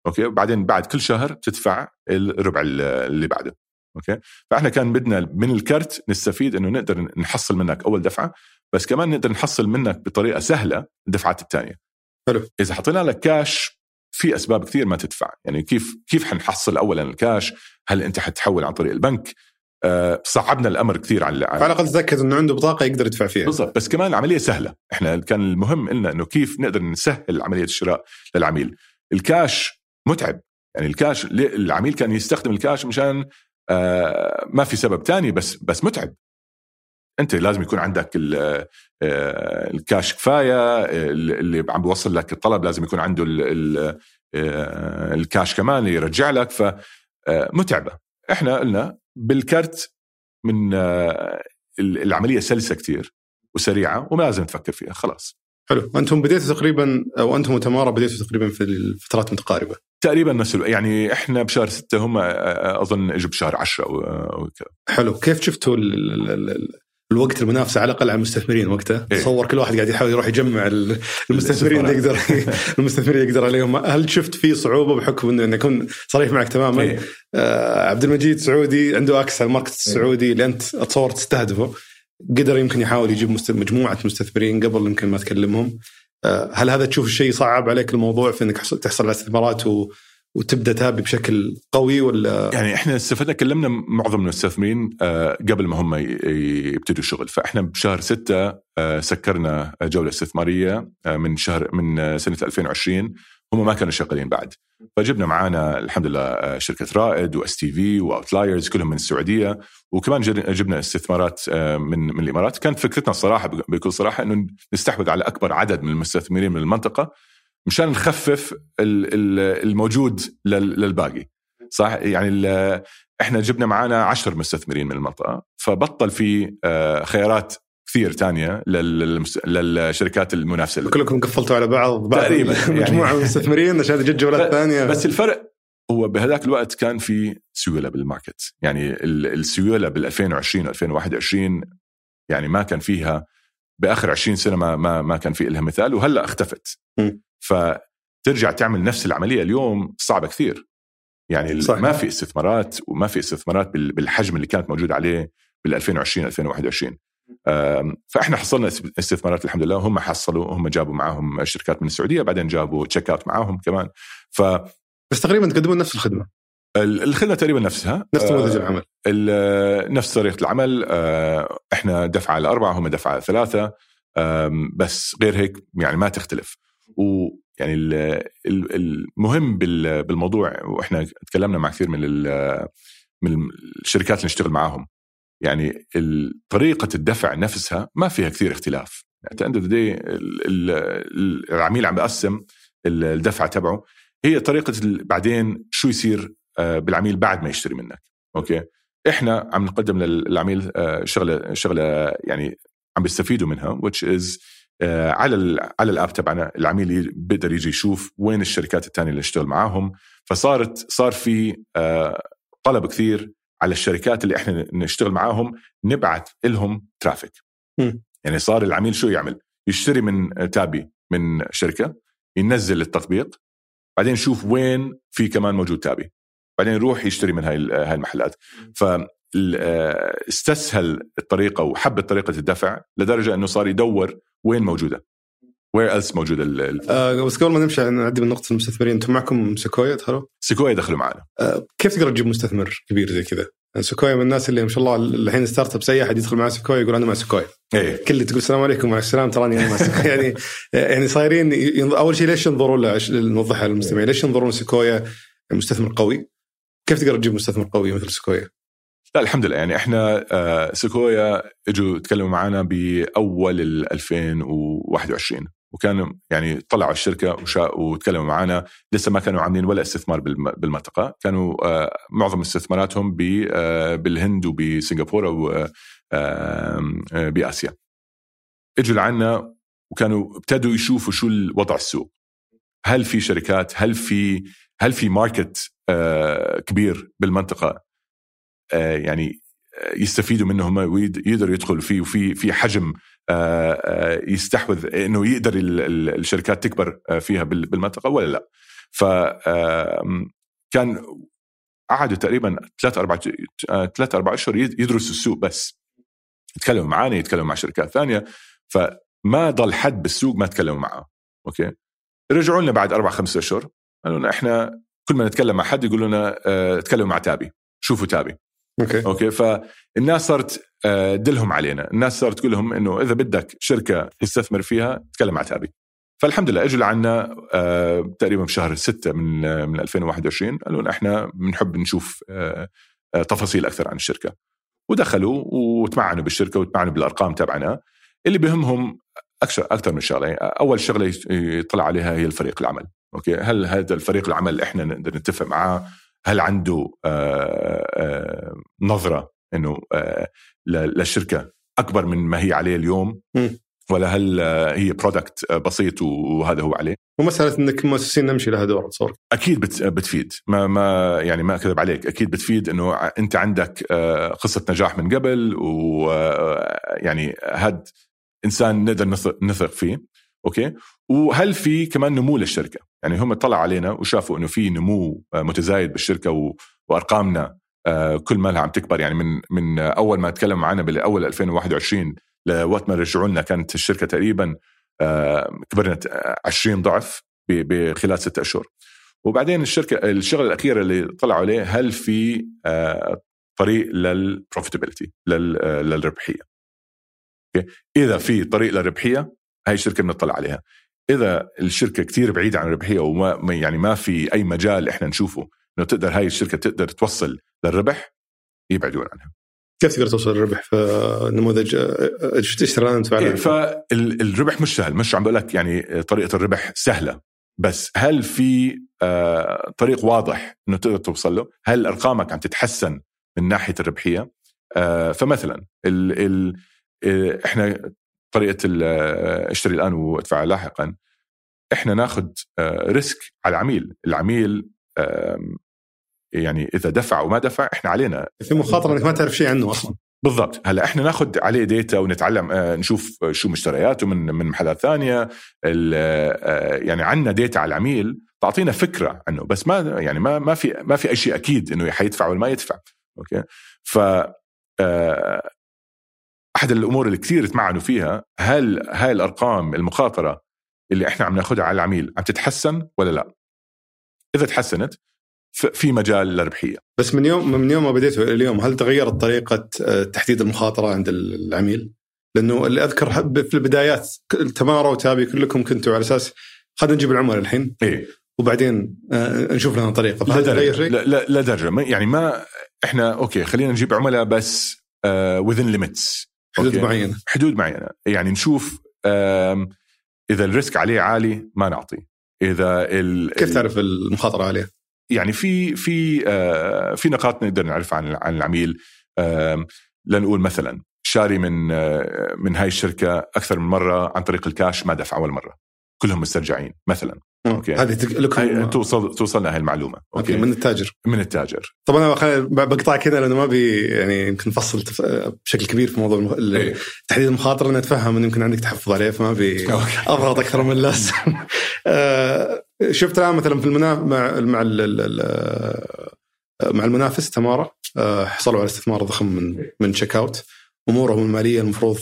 okay؟ وبعدين بعد كل شهر بتدفع الربع اللي بعده. okay؟ فإحنا كان بدنا من الكرت نستفيد إنه نقدر نحصل منك أول دفعة بس كمان نقدر نحصل منك بطريقة سهلة الدفعات الثانية حلو. إذا حطينا لك كاش في أسباب كثير ما تدفع. يعني كيف كيف حنحصل اولا الكاش هل أنت حتحول عن طريق البنك؟ صعبنا الأمر كثير على على الأقل تتاكد إنه عنده بطاقة يقدر يدفع فيها. بالضبط بس كمان العملية سهلة. إحنا كان المهم لنا إنه كيف نقدر نسهل عملية الشراء للعميل. الكاش متعب. يعني الكاش العميل كان يستخدم الكاش مشان آه، ما في سبب تاني بس بس متعب. أنت لازم يكون عندك آه، الكاش كفاية اللي عم بيوصل لك الطلب لازم يكون عنده آه، الكاش كمان يرجع لك فمتعبه إحنا قلنا بالكرت من العملية سلسة كتير وسريعة وما لازم تفكر فيها خلاص. حلو. أنتم بديتوا تقريبا أو أنتم وتمارا بديتوا تقريبا في الفترات متقاربه تقريبا نفس يعني إحنا بشهر ستة هم أظن إجوا بشهر 10 وكذا حلو. كيف شفتوا الوقت المنافسة على الأقل على المستثمرين وقتها. إيه؟ تصور كل واحد قاعد يحاول يروح يجمع (laughs) المستثمرين اللي يقدر (laughs) المستثمرين يقدر عليهم. هل شفت في صعوبة بحكم انه اكون صريح معك تماما؟ إيه؟ آه عبد المجيد سعودي عنده access على الماركت السعودي اللي أنت أتصور تستهدفه. قدر يمكن يحاول يجيب مجموعة مستثمرين قبل يمكن ما تكلمهم. آه، هل هذا تشوف الشيء صعب عليك الموضوع في إنك تحصل على استثمارات و... وتبدأ تابي بشكل قوي ولا؟ يعني إحنا استفدنا كلمنا معظم المستثمرين آه، قبل ما هم يبتدوا الشغل. فإحنا بشهر ستة آه، سكرنا جولة استثمارية من شهر من سنة 2020 هم ما كانوا شغالين بعد. فجبنا معانا الحمد لله آه، شركة رائد و STV و Outliers كلهم من السعودية. وكمان جبنا استثمارات آه، من من الإمارات. كانت فكرتنا الصراحة بكل صراحة إنه نستحوذ على أكبر عدد من المستثمرين من المنطقة. مشان نخفف الموجود للباقي. صح؟ يعني إحنا جبنا معانا عشر مستثمرين من المنطقة فبطل في آه، خيارات كثير تانية للشركات المنافسة كلكم قفلتوا على بعض تقريبا (laughs) مجموعة يعني من المستثمرين عشان تجي جولات ثانية. بس الفرق هو بهذاك الوقت كان في سيولة بالماركت. يعني السيولة بال 2020 2021 يعني ما كان فيها بآخر 20 سنة ما ما, ما كان في لها مثال وهلأ اختفت. م. فترجع تعمل نفس العملية اليوم صعبة كثير. يعني صحيح. ما في استثمارات وما في استثمارات بالحجم اللي كانت موجوده عليه بال 2020 2021 فإحنا حصلنا استثمارات الحمد لله وهم حصلوا هم جابوا معاهم شركات من السعودية بعدين جابوا Checkout معاهم كمان. ف بس تقريبا تقدمون نفس الخدمة. الخدمة تقريبا نفسها. نفس نموذج العمل. نفس طريقة العمل. آه، إحنا دفعه على أربعة هم دفعه على ثلاثة. بس غير هيك يعني ما تختلف. ويعني المهم بالموضوع وإحنا تكلمنا مع كثير من من الشركات اللي نشتغل معاهم. يعني طريقة الدفع نفسها ما فيها كثير اختلاف. يعني العميل عم بقسم الدفعة تبعه. هي طريقة بعدين شو يصير آه، بالعميل بعد ما يشتري منك. okay إحنا عم نقدم للعميل آه، شغلة شغلة يعني عم بيستفيدوا منها which is على ال على ال app تبعنا العميل بيقدر يجي يشوف وين الشركات الثانية اللي اشتغل معاهم. فصارت صار في طلب كثير على الشركات اللي إحنا نشتغل معاهم نبعث لهم traffic. يعني صار العميل شو يعمل؟ يشتري من تابي من شركة ينزل التطبيق بعدين يشوف وين في كمان موجود تابي. بعدين يروح يشتري من هاي هاي المحلات. ف استسهل الطريقة وحب طريقة الدفع لدرجة إنه صار يدور وين موجودة where else موجودة ال آه بس قبل ما نمشي نعدي من نقطة المستثمرين أنتم معكم Sequoia دخلوا؟ Sequoia دخلوا معنا آه كيف تقدر تجيب مستثمر كبير زي كذا؟ يعني Sequoia من الناس اللي ما شاء الله الحين startup اي احد يدخل مع Sequoia يقول أنا مع Sequoia إيه كل اللي تقول السلام عليكم مع السلامة تراني أنا مع Sequoia يعني يعني صايرين أول شيء ليش ينظرون نوضحها للمستمعين ليش ينظرون Sequoia مستثمر قوي؟ كيف تقدر تجيب مستثمر قوي مثل Sequoia؟ لا الحمد لله. يعني إحنا آه، Sequoia إجوا تكلموا معنا بأول 2021 وكانوا يعني طلعوا الشركة وتكلموا معنا لسه ما كانوا عاملين ولا استثمار بالمنطقة. كانوا آه، معظم استثماراتهم آه، بالهند وبسنغافورة وباسيا إجوا لعنا وكانوا ابتدوا يشوفوا شو الوضع السوق. هل في شركات؟ هل في هل في ماركت كبير بالمنطقة؟ يعني يستفيدوا منه هم ويقدروا يدخلوا فيه وفي في حجم آه، آه، يستحوذ إنه يقدر الشركات تكبر آه، فيها بالمنطقة ولا لا؟ ف كان قعدوا تقريبا ثلاث أربع ثلاث أربع أشهر يدرسوا السوق بس. يتكلموا معنا يتكلموا مع شركات ثانية فما ضل حد بالسوق ما تكلموا معه. okay؟ رجعوا لنا بعد أربع خمس أشهر قالوا لنا إحنا كل ما نتكلم مع حد يقولوا لنا آه تكلموا مع تابي شوفوا تابي. okay. okay فالناس صارت آه، دلهم علينا. الناس صارت تقول لهم إنه إذا بدك شركة تستثمر فيها تكلم مع تابي. فالحمد لله إجوا لعنا آه، تقريبا في شهر 6 من آه، من 2021 قالوا لنا إحنا بنحب نشوف تفاصيل أكثر عن الشركة. ودخلوا وتمعنوا بالشركة وتمعنوا بالأرقام تبعنا اللي بهمهم أكثر أكثر من شغلة. أول شغلة يطلع عليها هي الفريق العمل. okay هل هذا الفريق العمل إحنا نقدر نتفق معاه؟ هل عنده نظرة إنه للشركة أكبر من ما هي عليه اليوم؟ ولا هل هي product بسيط وهذا هو عليه؟ ومسألة إنك مؤسسين نمشي لها دور تصور أكيد بتفيد. ما ما يعني ما أكذب عليك أكيد بتفيد إنه أنت عندك قصة نجاح من قبل ويعني هاد إنسان نقدر نثق فيه أوكي؟ وهل في كمان نمو للشركة؟ يعني هم طلعوا علينا وشافوا إنه في نمو متزايد بالشركة وأرقامنا آه، كل ما لها عم تكبر. يعني من من أول ما تكلم معنا بالأول 2021 لوقت ما رجعوا لنا كانت الشركة تقريبا آه، كبرنا 20 ضعف بخلال ستة أشهر. وبعدين الشركة الشغلة الأخيرة اللي طلعوا عليه هل في آه، طريق للبروفيتابيلتي للربحية؟ إذا في طريق للربحية هاي الشركة بنطلع عليها. إذا الشركة كثير بعيدة عن الربحية وما يعني ما في أي مجال إحنا نشوفه إنه تقدر هاي الشركة تقدر توصل للربح يبعدون عنها كيف تقدر توصل للربح في نموذج أنت فعلا؟ إيه فالربح مش سهل مش عم بقول لك يعني طريقة الربح سهلة بس هل في آه، طريق واضح إنه تقدر توصل له؟ هل أرقامك عم تتحسن من ناحية الربحية؟ آه، فمثلا ال ال آه، إحنا طريقة اشتري الآن وادفع لاحقا. إحنا ناخذ risk على العميل، العميل يعني إذا دفع وما دفع إحنا علينا. في مخاطرة إنك ما تعرف شيء عنه أصلا. بالضبط. هلأ إحنا ناخذ عليه data ونتعلم آه، نشوف شو مشترياته من من محلات ثانية. آه، يعني عندنا data على العميل تعطينا فكرة عنه. بس ما يعني ما ما في ما في أي شيء أكيد إنه حيدفع ولا ما يدفع. أوكي؟ ف آه، أحد الأمور اللي كثير تمعنوا فيها هل هاي الأرقام المخاطرة اللي إحنا عم ناخذها على العميل عم تتحسن ولا لا؟ إذا تحسنت في مجال للربحية بس من يوم من يوم ما بديت اليوم هل تغيرت طريقة آه، تحديد المخاطرة عند العميل؟ لأنه اللي أذكر في البدايات تمارا وتابي كلكم كنتوا على أساس خلينا نجيب العملاء الحين إيه؟ وبعدين آه، نشوف لنا طريقة لا درجة لا, لا, لا درجة يعني ما إحنا okay خلينا نجيب عملاء بس within uh, limits حدود معينة. حدود معينة. يعني نشوف إذا ال risk عليه عالي ما نعطي. إذا ال كيف تعرف المخاطرة عاليه؟ يعني في في آه في نقاط نقدر نعرفها عن عن العميل. آه لنقول مثلا شاري من آه من هاي الشركة أكثر من مرة عن طريق الكاش ما دفع اول مرة. كلهم مسترجعين مثلا. okay. هذه لكم توصل توصلنا هاي المعلومة. okay, okay. من التاجر. من التاجر. طبعا أنا بقطع كذا لأنه ما بي يعني يمكن نفصل بشكل كبير في موضوع المخ... إيه. تحديد المخاطر لأن أتفهم انه يمكن عندك تحفظ عليه فما بي (laughs) أضغط أكثر من اللازم. (laughs) آه، شفت الآن مثلا في المنا مع مع مع المنافس تمارا آه، حصلوا على استثمار ضخم من من Checkout أمورهم المالية المفروض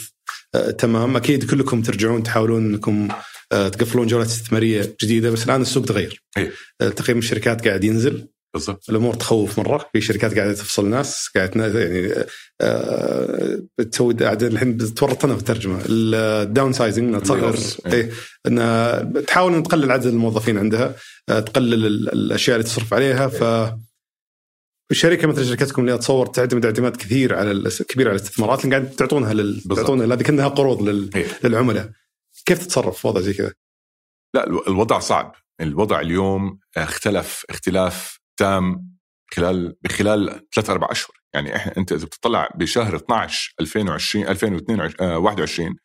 آه، تمام. أكيد كلكم ترجعون تحاولون إنكم آه، تقفلون جولات استثمارية جديدة بس الآن السوق تغير. إيه؟ تقييم الشركات قاعد ينزل. بالضبط. الأمور تخوف مره في شركات قاعدة تفصل ناس قاعدة يعني آه تسوي الحين بتورط أنا في الترجمه ال downsizing تصغر. اي إنها تحاول ان تقلل عدد الموظفين عندها آه تقلل الأشياء اللي تصرف عليها. ف الشركة مثل شركتكم اللي اتصور تعتمد اعتماد كثير على كبير على الاستثمارات اللي قاعد تعطونها لل... تعطونها هذه كانها قروض لل... إيه. للعملاء. كيف تتصرف في وضع زي كذا؟ لا الوضع صعب. الوضع اليوم اختلف اختلاف تام خلال بخلال ثلاث أربع أشهر. يعني إحنا أنت إذا بتطلع بشهر 12 2020 2021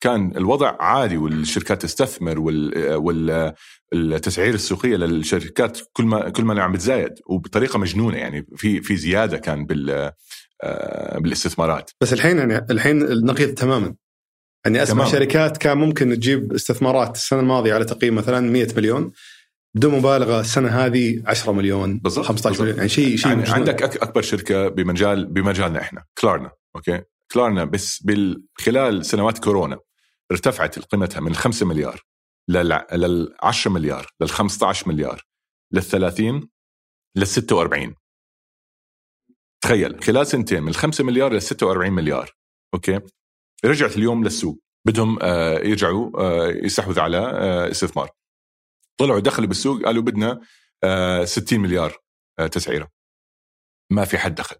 كان الوضع عادي والشركات تستثمر وال والتسعير السوقية للشركات كل ما كل ما عم بتزايد وبطريقة مجنونة. يعني في في زيادة كان بال آه، بالإستثمارات. بس الحين يعني الحين النقيض تماما. يعني أسمع تمام. شركات كان ممكن تجيب استثمارات السنة الماضية على تقييم مثلا 100 مليون بدون مبالغة السنة هذه 10 مليون بالضبط 15 بالزبط. مليون يعني شيء شيء يعني عندك أكبر شركة بمجال بمجالنا إحنا كلارنا أوكي كلارنا بس خلال سنوات كورونا ارتفعت قيمتها من 5 مليار لل 10 مليار لل 15 مليار لل 30 لل 46 تخيل خلال سنتين من 5 مليار لل 46 مليار أوكي رجعت اليوم للسوق. بدهم آه، يرجعوا آه، يستحوذوا على آه، استثمار. طلعوا دخلوا بالسوق قالوا بدنا 60 مليار تسعيرة. ما في حد دخل.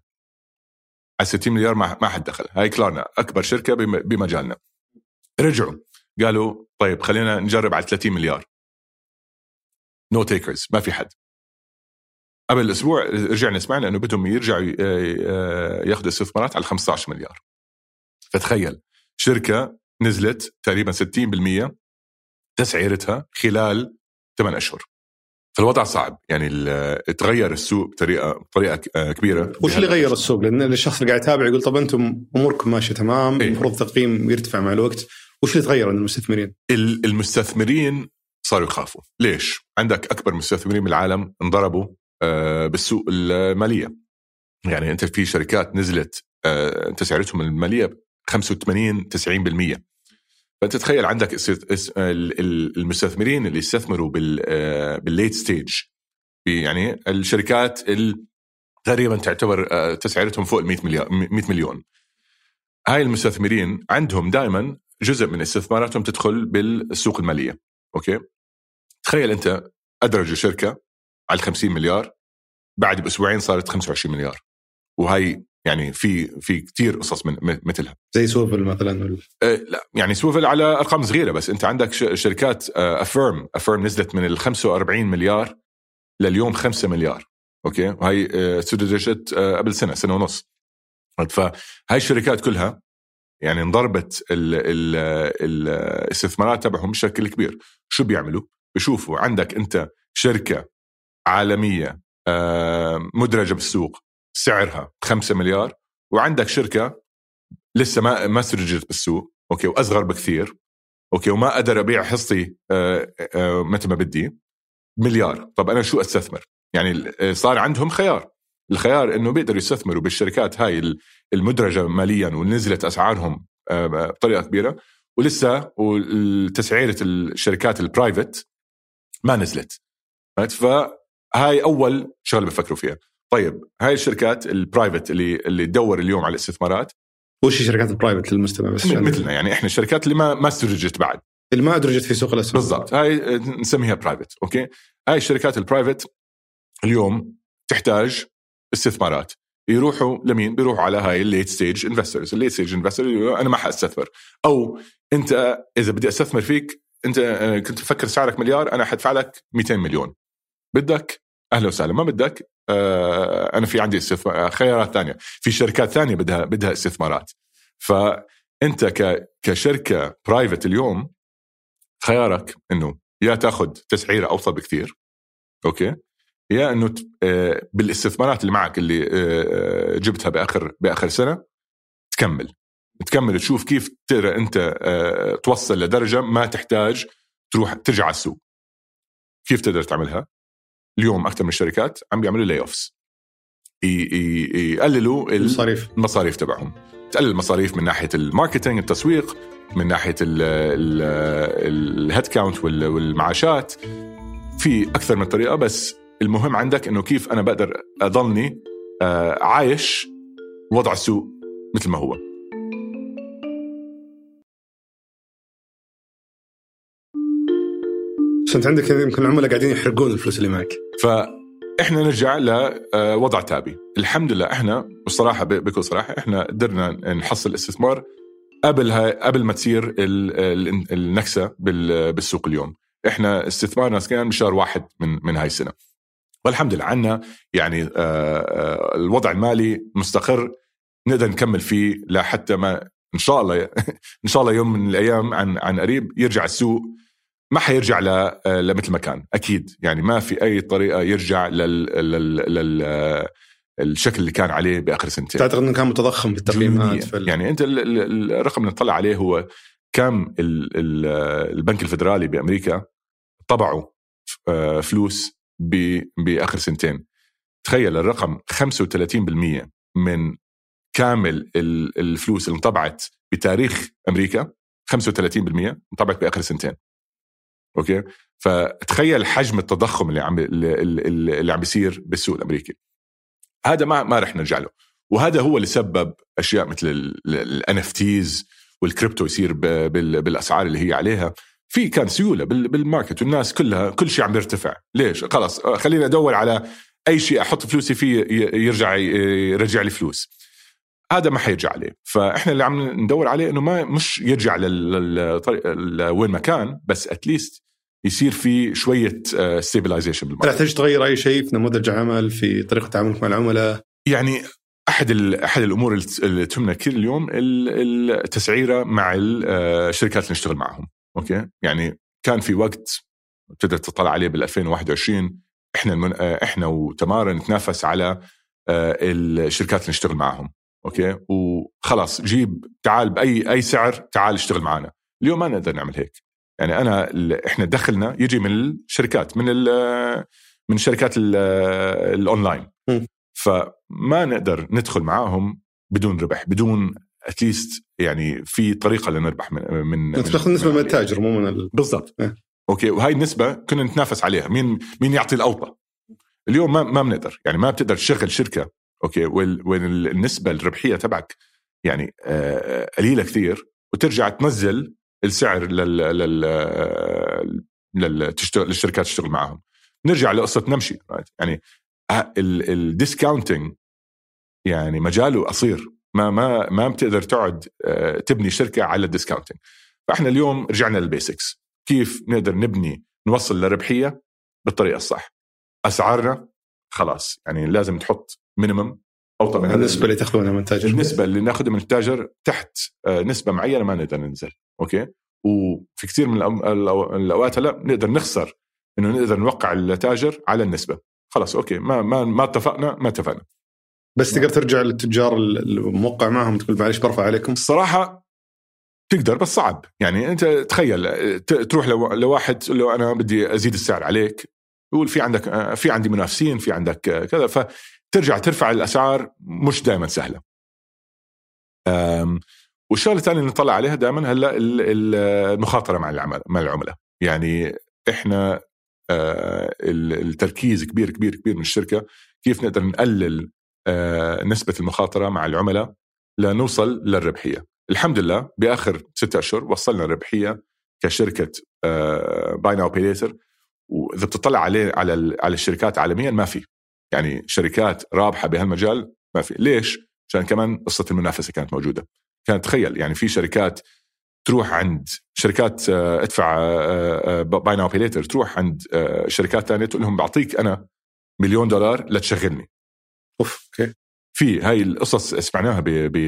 على 60 مليار ما حد دخل. هاي كلارنا أكبر شركة بمجالنا. رجعوا. قالوا طيب خلينا نجرب على 30 مليار. no no takers ما في حد. قبل أسبوع رجعنا سمعنا إنه بدهم يرجعوا ياخذوا استثمارات على 15 مليار. فتخيل. شركة نزلت تقريبا 60% تسعيرتها خلال 8 أشهر فالوضع صعب يعني تغير السوق بطريقه بطريقة كبيرة وش اللي غير السوق؟ لأن الشخص اللي قاعد يتابع يقول طب أنتم أموركم ماشية تمام إيه؟ المفروض التقييم يرتفع مع الوقت وش اللي تغير عند المستثمرين؟ المستثمرين صاروا يخافوا ليش؟ عندك أكبر مستثمرين بالعالم انضربوا آه، بالسوق المالية يعني أنت في شركات نزلت آه، تسعيرتهم المالية 85 90% فانت تخيل عندك المستثمرين اللي يستثمروا بالليت ستيج يعني الشركات تقريبا تعتبر آه، تسعيرتهم فوق ال 100 مليار 100 مليون. هاي المستثمرين عندهم دائما جزء من استثماراتهم تدخل بالسوق المالية. okay? تخيل أنت ادرجوا شركة على 50 مليار بعد بأسبوعين صارت 25 مليار. وهي يعني في في كثير قصص من مثلها. زي Swvl مثلا ولا؟ أه لا يعني Swvl على أرقام صغيرة بس أنت عندك شركات Affirm Affirm نزلت من ال 45 مليار لليوم 5 مليار. okay? وهي سددت أه قبل سنة سنة ونص. فهاي الشركات كلها يعني انضربت الاستثمارات تبعهم بشكل كبير. شو بيعملوا؟ بشوفوا عندك أنت شركة عالمية مدرجة بالسوق. سعرها 5 مليار وعندك شركة لسه ما ما أدرجت بالسوق okay وأصغر بكثير okay وما أقدر ابيع حصتي آه، آه، متى ما بدي مليار. طب أنا شو أستثمر؟ يعني صار عندهم خيار. الخيار إنه بيقدروا يستثمروا بالشركات هاي المدرجة ماليا ونزلت أسعارهم آه، بطريقة كبيرة ولسه وتسعيره الشركات ال private ما نزلت. فهاي أول شغلة بفكروا فيها. طيب هاي الشركات ال private اللي اللي تدور اليوم على الاستثمارات. وش الشركات ال private للمستمع بس؟ مثلنا يعني إحنا الشركات اللي ما ما استدرجت بعد. اللي ما أدرجت في سوق الأسهم. بالضبط. هاي نسميها private okay? هاي الشركات ال private اليوم تحتاج استثمارات. يروحوا لمين؟ بيروحوا على هاي ال late stage investors، ال late stage investor أنا ما حأستثمر. أو أنت إذا بدي أستثمر فيك أنت آه، كنت تفكر سعرك مليار أنا حدفع لك 200 مليون. بدك أهلا وسهلا. ما بدك آه أنا في عندي استثمار خيارات ثانية. في شركات ثانية بدها بدها استثمارات. فأنت ك كشركة private اليوم خيارك إنه يا تأخذ تسعيره اوطى بكثير okay? يا إنه آه، بالاستثمارات اللي معك اللي آه، جبتها بآخر بآخر سنة تكمل. تكمل تشوف كيف تقدر أنت آه، توصل لدرجة ما تحتاج تروح ترجع على السوق. كيف تقدر تعملها؟ اليوم أكثر من الشركات عم بيعملوا layoffs يقللوا المصاريف. المصاريف تبعهم. تقلل المصاريف من ناحية ال marketing التسويق من ناحية ال head count والمعاشات. في أكثر من طريقة بس المهم عندك إنه كيف أنا بقدر أضلني آه، عايش وضع السوق مثل ما هو. بس انت عندك يمكن العملاء قاعدين يحرقون الفلوس اللي معك. فإحنا نرجع لوضع تابي. الحمد لله إحنا بصراحة بكل صراحة إحنا قدرنا نحصل استثمار قبل قبل ما تصير النكسة بالسوق اليوم. إحنا استثمارنا كان بشهر واحد من من هاي السنة. والحمد لله عنا يعني آه، آه، الوضع المالي مستقر نقدر نكمل فيه لحتى ما إن شاء الله (laughs) إن شاء الله يوم من الأيام عن عن قريب يرجع السوق ما حيرجع آه، لمثل ما كان أكيد. يعني ما في أي طريقة يرجع لل, لل, لل الشكل اللي كان عليه بآخر سنتين. تعتقد إنه كان متضخم في التقييمات فال... يعني أنت الرقم اللي نطلع عليه هو كم البنك الفدرالي بأمريكا طبعوا فلوس بآخر سنتين. تخيل الرقم 35% من كامل الفلوس اللي انطبعت بتاريخ أمريكا 35% انطبعت بآخر سنتين. okay? فتخيل حجم التضخم اللي عم اللي عم بيصير بالسوق الأمريكي. هذا ما ما رح نرجع له. وهذا هو اللي سبب أشياء مثل ال NFTs وال crypto يصير بالأسعار اللي هي عليها. في كان سيولة بال market والناس كلها كل شيء عم بيرتفع. ليش؟ خلاص خليني أدور على أي شيء أحط فلوسي فيه يرجع يرجع لي فلوس. هذا ما حيرجع عليه. فإحنا اللي عم ندور عليه إنه ما مش يرجع لوين ما كان بس at least يصير في شوية stabilization بال market تحتاج تغير أي شيء في نموذج عمل في طريقة تعاملك مع العملاء؟ يعني أحد أحد الأمور اللي تهمنا كثير اليوم التسعيره مع الشركات اللي نشتغل معهم. okay? يعني كان في وقت تقدر تطلع عليه بال 2021 إحنا المن... إحنا وتمارا نتنافس على آه، الشركات اللي نشتغل معهم. okay? وخلاص جيب تعال بأي أي سعر تعال اشتغل معنا اليوم ما نقدر نعمل هيك. يعني أنا إحنا دخلنا يجي من الشركات من من شركات الأونلاين. فما نقدر ندخل معاهم بدون ربح بدون at least يعني في طريقة لنربح من من تاخذ نسبة من التاجر مو من ال... بالضبط. إيه. okay? وهاي النسبة كنا نتنافس عليها مين مين يعطي الأوطى. اليوم ما ما بنقدر. يعني ما بتقدر تشغل شركة okay والنسبة الربحية تبعك يعني آه، قليلة كثير وترجع تنزل السعر لل لل للشركات تشتغل معهم نرجع لقصة نمشي يعني ال discounting يعني مجاله قصير. ما ما ما بتقدر تقعد آه، تبني شركة على ال discounting فإحنا اليوم رجعنا لل basics كيف نقدر نبني نوصل لربحية بالطريقة الصح؟ أسعارنا خلاص يعني لازم تحط minimum اوطى من النسبة اللي تاخذونها من التاجر النسبة اللي ناخذها من التاجر تحت آه، نسبة معينة ما نقدر ننزل okay? وفي كثير من الأوقات هلا نقدر نخسر إنه نقدر نوقع التاجر على النسبة. خلاص okay ما ما ما اتفقنا ما اتفقنا. بس تقدر ترجع للتجار الموقع معهم تقول معلش برفع عليكم؟ الصراحة تقدر بس صعب. يعني أنت تخيل تروح لواحد تقول له أنا بدي أزيد السعر عليك يقول في عندك في عندي منافسين في عندك كذا فترجع ترفع الأسعار مش دائما سهلة. والشغلة الثانية اللي نطلع عليها دائما هلأ المخاطرة مع العمل مع العملاء. يعني إحنا آه، التركيز كبير كبير كبير من الشركة كيف نقدر نقلل آه، نسبة المخاطرة مع العملاء لنوصل للربحية. الحمد لله بآخر ستة أشهر وصلنا الربحية كشركة buy now pay وإذا بتطلع عليه على على الشركات عالميا ما في. يعني شركات رابحة بهالمجال ما في. ليش؟ عشان كمان قصة المنافسة كانت موجودة. كانت تخيل يعني في شركات تروح عند شركات آه، ادفع buy now pay تروح عند شركات ثانية تقول لهم بعطيك أنا مليون دولار لتشغلني. أوف okay. في هاي القصص سمعناها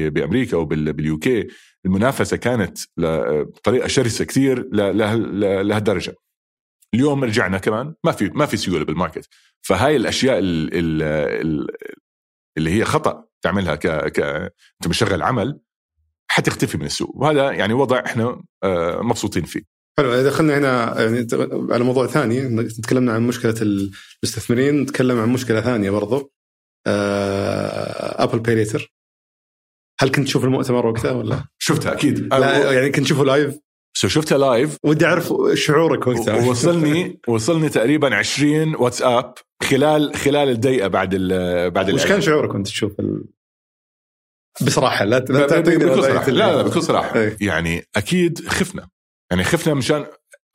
بأمريكا وبال UK. المنافسة كانت ل- بطريقة شرسة كثير لهالدرجة. اليوم رجعنا كمان ما في ما في سيولة بال market. فهاي الأشياء ال ال ال اللي هي خطأ تعملها ك ك أنت مشغل عمل حتختفي من السوق. وهذا يعني وضع إحنا آه، مبسوطين فيه. حلو دخلنا هنا يعني على موضوع ثاني تكلمنا عن مشكلة المستثمرين نتكلم عن مشكلة ثانية برضو آه، Apple Pay Later هل كنت تشوف المؤتمر وقتها ولا؟ شفتها أكيد. لا يعني كنت تشوفه live so شفتها live ودي أعرف شعورك وقتها. (laughs) ووصلني وصلني تقريبا 20 واتساب خلال خلال الدقيقة بعد ال بعد وش. كان شعورك وأنت تشوف ال... بصراحة لا لا بكل. ال- لا لا بكل صراحة. إيه. يعني أكيد خفنا. يعني خفنا مشان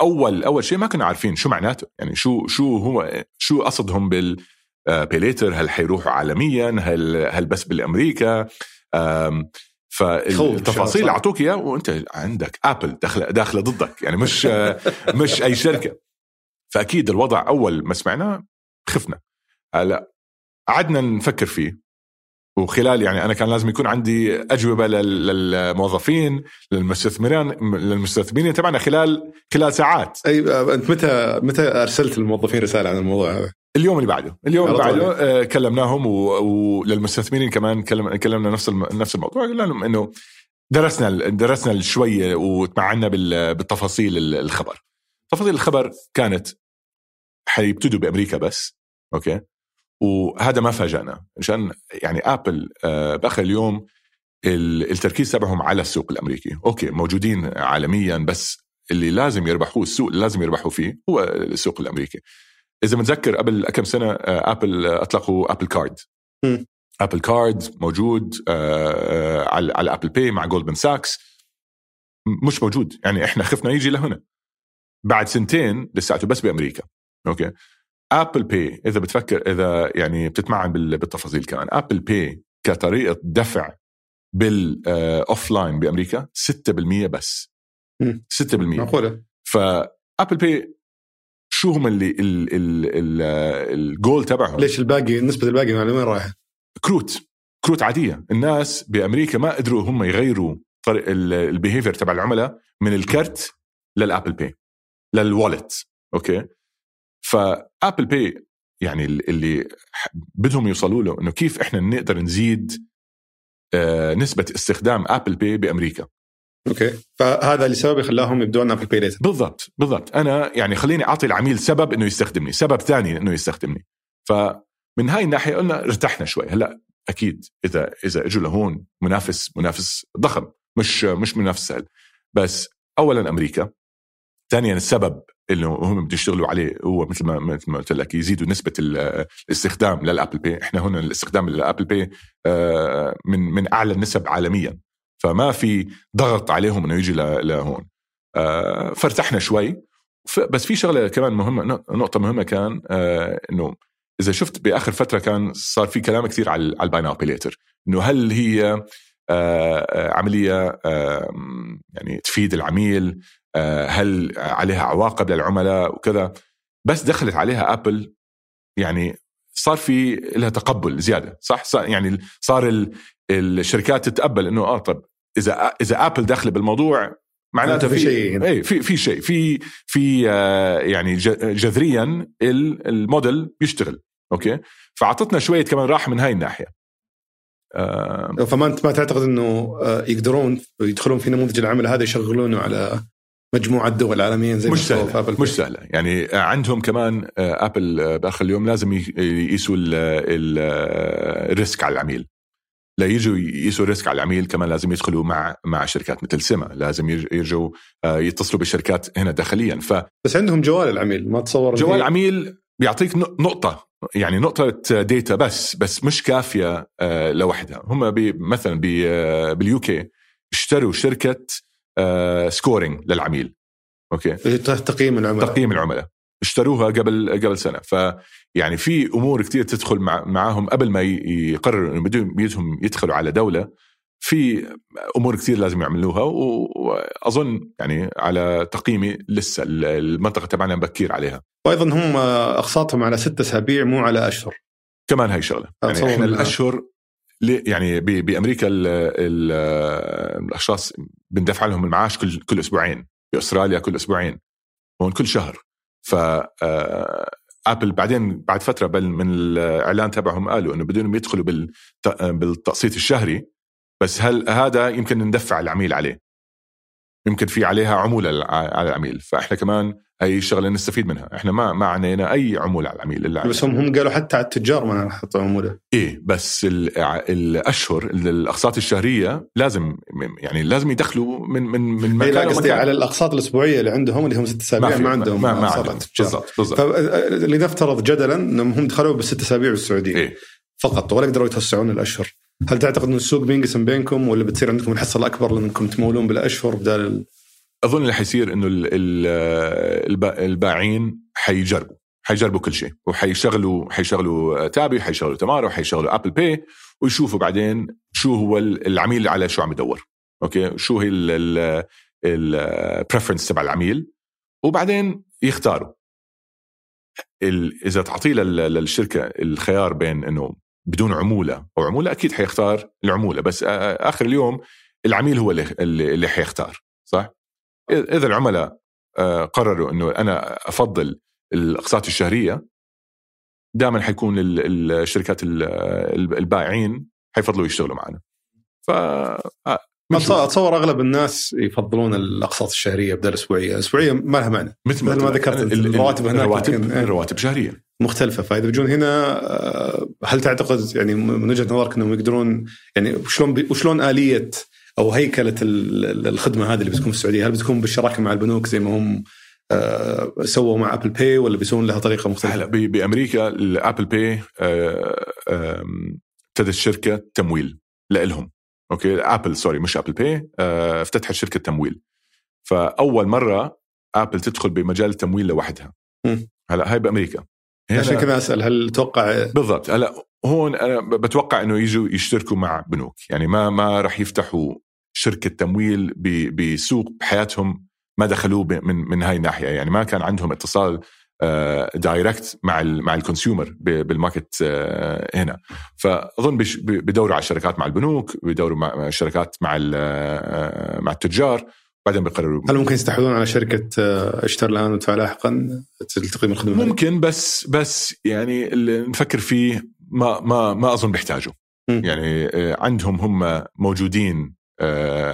أول أول شيء ما كنا عارفين شو معناته. يعني شو شو هو شو قصدهم بال Pay Later هل حيروحوا عالميا؟ هل هل بس بالأمريكا؟ فالتفاصيل صح. أعطوك إياه وأنت عندك Apple داخله داخلة ضدك يعني مش (laughs) مش أي شركة فأكيد الوضع أول ما سمعناه خفنا هلا قعدنا نفكر فيه وخلال يعني أنا كان لازم يكون عندي أجوبة لل- للموظفين للمستثمرين للمستثمرين تبعنا خلال خلال ساعات أي آه، أنت متى متى أرسلت الموظفين رسالة عن الموضوع هذا؟ اليوم اللي بعده اليوم اللي. بعده آه، كلمناهم و- وللمستثمرين كمان كلم كلمنا نفس الم- نفس الموضوع قلنا لهم إنه درسنا ال- درسنا شوية وتمعنا بال- بالتفاصيل ال- الخبر. تفاصيل الخبر كانت حيبتدوا بأمريكا بس أوكي؟ وهذا ما فاجأنا عشان يعني Apple آه، بأخر اليوم ال- التركيز تبعهم على السوق الأمريكي. okay موجودين عالميا بس اللي لازم يربحوه السوق اللي لازم يربحوا فيه هو السوق الأمريكي. إذا متذكر قبل كم سنة آه، Apple أطلقوا Apple Card. Apple Card موجود آه، آه، على على Apple Pay مع Goldman Sachs مش موجود. يعني إحنا خفنا يجي لهنا. بعد سنتين لساته بس بأمريكا. okay؟ Apple Pay إذا بتفكر إذا يعني بتتمعن بال- بالتفاصيل كمان. Apple Pay كطريقة دفع بال offline بأمريكا 6% بس. مم. 6% معقولة؟ ف Apple Pay شو هم اللي ال ال ال الجول تبعهم؟ ليش الباقي نسبة الباقي على وين رايحه؟ كروت كروت عادية. الناس بأمريكا ما قدروا هم يغيروا طريق ال behavior تبع العملاء من الكرت لل Apple Pay لل wallet okay؟ ف Apple Pay يعني اللي بدهم يوصلوا له إنه كيف إحنا نقدر نزيد آه، نسبة استخدام Apple Pay بأمريكا. okay. فهذا اللي سبب خلاهم يبدون Apple Pay Later بالضبط بالضبط. أنا يعني خليني أعطي العميل سبب إنه يستخدمني سبب ثاني إنه يستخدمني. فمن هاي الناحية قلنا ارتحنا شوي. هلأ أكيد إذا إذا إجوا لهون منافس منافس ضخم مش مش منافس سهل. بس اولا أمريكا ثانيا السبب اللي هم بده يشتغلوا عليه هو مثل ما مثل ما قلت لك يزيدوا نسبة ال- الاستخدام لل Apple Pay. إحنا هنا الاستخدام لل Apple Pay آه، من من أعلى النسب عالميا. فما في ضغط عليهم إنه يجي لهون. آه، فارتحنا شوي. بس في شغلة كمان مهمة نقطة مهمة كان آه، إنه إذا شفت بآخر فترة كان صار في كلام كثير على على ال pay now later إنه هل هي آه، عملية يعني تفيد العميل هل عليها عواقب للعملاء وكذا. بس دخلت عليها Apple يعني صار في لها تقبل زيادة صح؟ يعني صار ال- الشركات تتقبل إنه آه طب إذا إذا Apple داخله بالموضوع معناته في شيء. اي في في شيء في في آه، يعني جذريا ال- الموديل بيشتغل okay فاعطتنا شوية كمان راحة من هاي الناحية آه، فما أنت ما تعتقد إنه آه، يقدرون يدخلون في نموذج العمل هذا يشغلونه على مجموعة دول عالميا زي مش سهلة Apple. مش سهلة يعني عندهم كمان آه، Apple آه، بآخر اليوم لازم يقيسوا ال- ال- آه، ال risk على العميل لا يجوا يقيسوا ال risk على العميل كمان لازم يدخلوا مع مع شركات مثل سما لازم يرج- يرجعوا آه، يتصلوا بالشركات هنا داخليا. بس عندهم جوال العميل ما تصور هي- العميل بيعطيك نق- نقطة يعني نقطة data بس بس مش كافية آه، لوحدها. هم بي مثلا بي آه، بال UK اشتروا شركة scoring للعميل. okay؟ تقييم العملاء. تقييم العملاء. اشتروها قبل قبل سنة. فيعني في أمور كتير تدخل مع معاهم قبل ما يقرروا إنه بدهم يدخلوا على دولة. في أمور كثير لازم يعملوها وأظن يعني على تقييمي لسه المنطقة تبعنا بكير عليها. وأيضا هم أقساطهم على ستة أسابيع مو على أشهر. كمان هاي شغلة. يعني إحنا الأشهر يعني بأمريكا ال ال الأشخاص بندفع لهم المعاش كل كل أسبوعين. بأستراليا كل أسبوعين. هون كل شهر. ف ابل بعدين بعد فترة بل من الإعلان تبعهم قالوا إنه بدهم يدخلوا بالتقسيط الشهري بس هل هذا يمكن ندفع العميل عليه؟ يمكن في عليها عمولة على العميل. فإحنا كمان هي شغلة نستفيد منها. إحنا ما ما علينا أي عمولة على العميل. إلا بس هم هم قالوا حتى على التجار ما نحط عمولة. إيه بس الأشهر الأقساط الشهرية لازم يعني لازم يدخلوا من من من إيه، مكان قصدي على الأقساط الأسبوعية اللي عندهم اللي هم ست أسابيع ما, ما عندهم ما, ما عندهم. بالضبط بالضبط. لنفترض جدلا إنهم هم دخلوا بالست أسابيع بالسعوديه إيه؟ فقط ولا قدروا يتوسعون الأشهر. هل تعتقد أن السوق بينقسم بينكم ولا بتصير عندكم الحصة الأكبر لأنكم تمولون بالأشهر بدال أظن اللي حيصير إنه الباعين حيجربوا حيجربوا كل شيء وحيشغلوا حيشغلوا تابي حيشغلوا تمارا وحيشغلوا Apple Pay ويشوفوا بعدين شو هو العميل على شو عم يدور. okay؟ شو هي ال preference تبع العميل وبعدين يختاروا. إذا تعطيه للشركة الخيار بين إنه بدون عمولة. أو عموله أكيد حيختار العمولة بس آخر اليوم العميل هو اللي اللي حيختار صح؟ إذا العملاء قرروا إنه أنا أفضل الأقساط الشهرية دائما حيكون الشركات البائعين حيفضلوا يشتغلوا معنا. ف أتصور أغلب الناس يفضلون الأقساط الشهرية بدل الاسبوعيه، الاسبوعيه ما لها معنى. مثل ما ذكرت الرواتب هناك الرواتب الرواتب شهريه مختلفة. فإذا بيجون هنا آه، هل تعتقد يعني من وجهة نظرك إنهم يقدرون يعني شلون وشلون آلية أو هيكلة الخدمة هذه اللي بتكون في السعودية؟ هل بتكون بالشراكة مع البنوك زي ما هم آه، سووا مع Apple Pay ولا بيسوون لها طريقة مختلفة؟ هلا بأمريكا ال Apple Pay آه، ابتدت شركة تمويل لهم okay؟ Apple sorry مش Apple Pay افتتحت شركة تمويل. فأول مرة Apple تدخل بمجال التمويل لوحدها. هلا هاي بأمريكا. عشان كذا أسأل هل تتوقع بالضبط. هلا هون أنا بتوقع إنه يجوا يشتركوا مع بنوك. يعني ما ما راح يفتحوا شركة تمويل بسوق بحياتهم ما دخلوه من من هاي الناحيه يعني ما كان عندهم اتصال direct آه، مع ال مع ال consumer بال market آه، هنا. فأظن بدوروا على الشركات مع البنوك بدوروا مع الشركات مع آه، مع التجار. بعدين بيقرروا. هل ممكن يستحوذون على شركة اشتر الان وادفع لاحقا تقييم الخدمه ممكن بس بس يعني اللي نفكر فيه ما ما ما أظن بيحتاجوا. يعني عندهم هم موجودين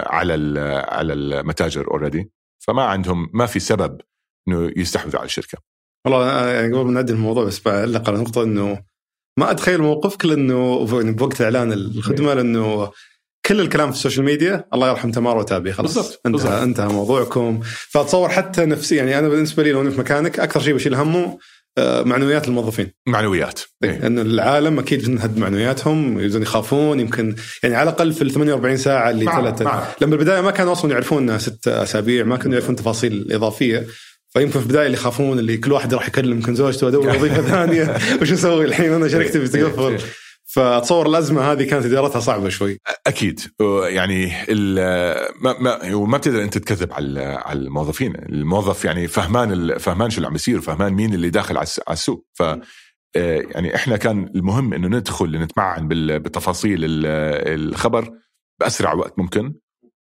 على على المتاجر already فما عندهم ما في سبب إنه يستحوذوا على الشركة. والله يعني قبل ما نعدي الموضوع بس بعلق على نقطة إنه ما أتخيل موقفك لأنه يعني بوقت إعلان الخدمة لأنه كل الكلام في ال social media الله يرحم تمارا وتابي خلاص. بالضبط انتهى بالزبط. انتهى موضوعكم. فاتصور حتى نفسي يعني أنا بالنسبة لي لو أنا في مكانك أكثر شيء بشيل همه آه، معنويات الموظفين. معنويات. إيه. انه العالم أكيد نهد معنوياتهم يبدون يخافون يمكن يعني على الأقل في ال 48 ساعة اللي ثلاثة لما البدايه ما كانوا أصلا يعرفون إنها ست أسابيع ما كانوا يعرفون تفاصيل إضافية. فيمكن في البداية اللي يخافون اللي كل واحد راح يكلم يمكن زوجته وادور (laughs) وظيفة ثانية وش أسوي الحين؟ أنا شركتي بتقفل فأتصور الازمه هذه كانت إدارتها صعبة شوي. أكيد. يعني ما ما وما بتقدر أنت تكذب على على الموظفين. الموظف يعني فهمان فهمان شو اللي عم بيصير فهمان مين اللي داخل على السوق. ف يعني إحنا كان المهم إنه ندخل نتمعن بتفاصيل الخبر بأسرع وقت ممكن.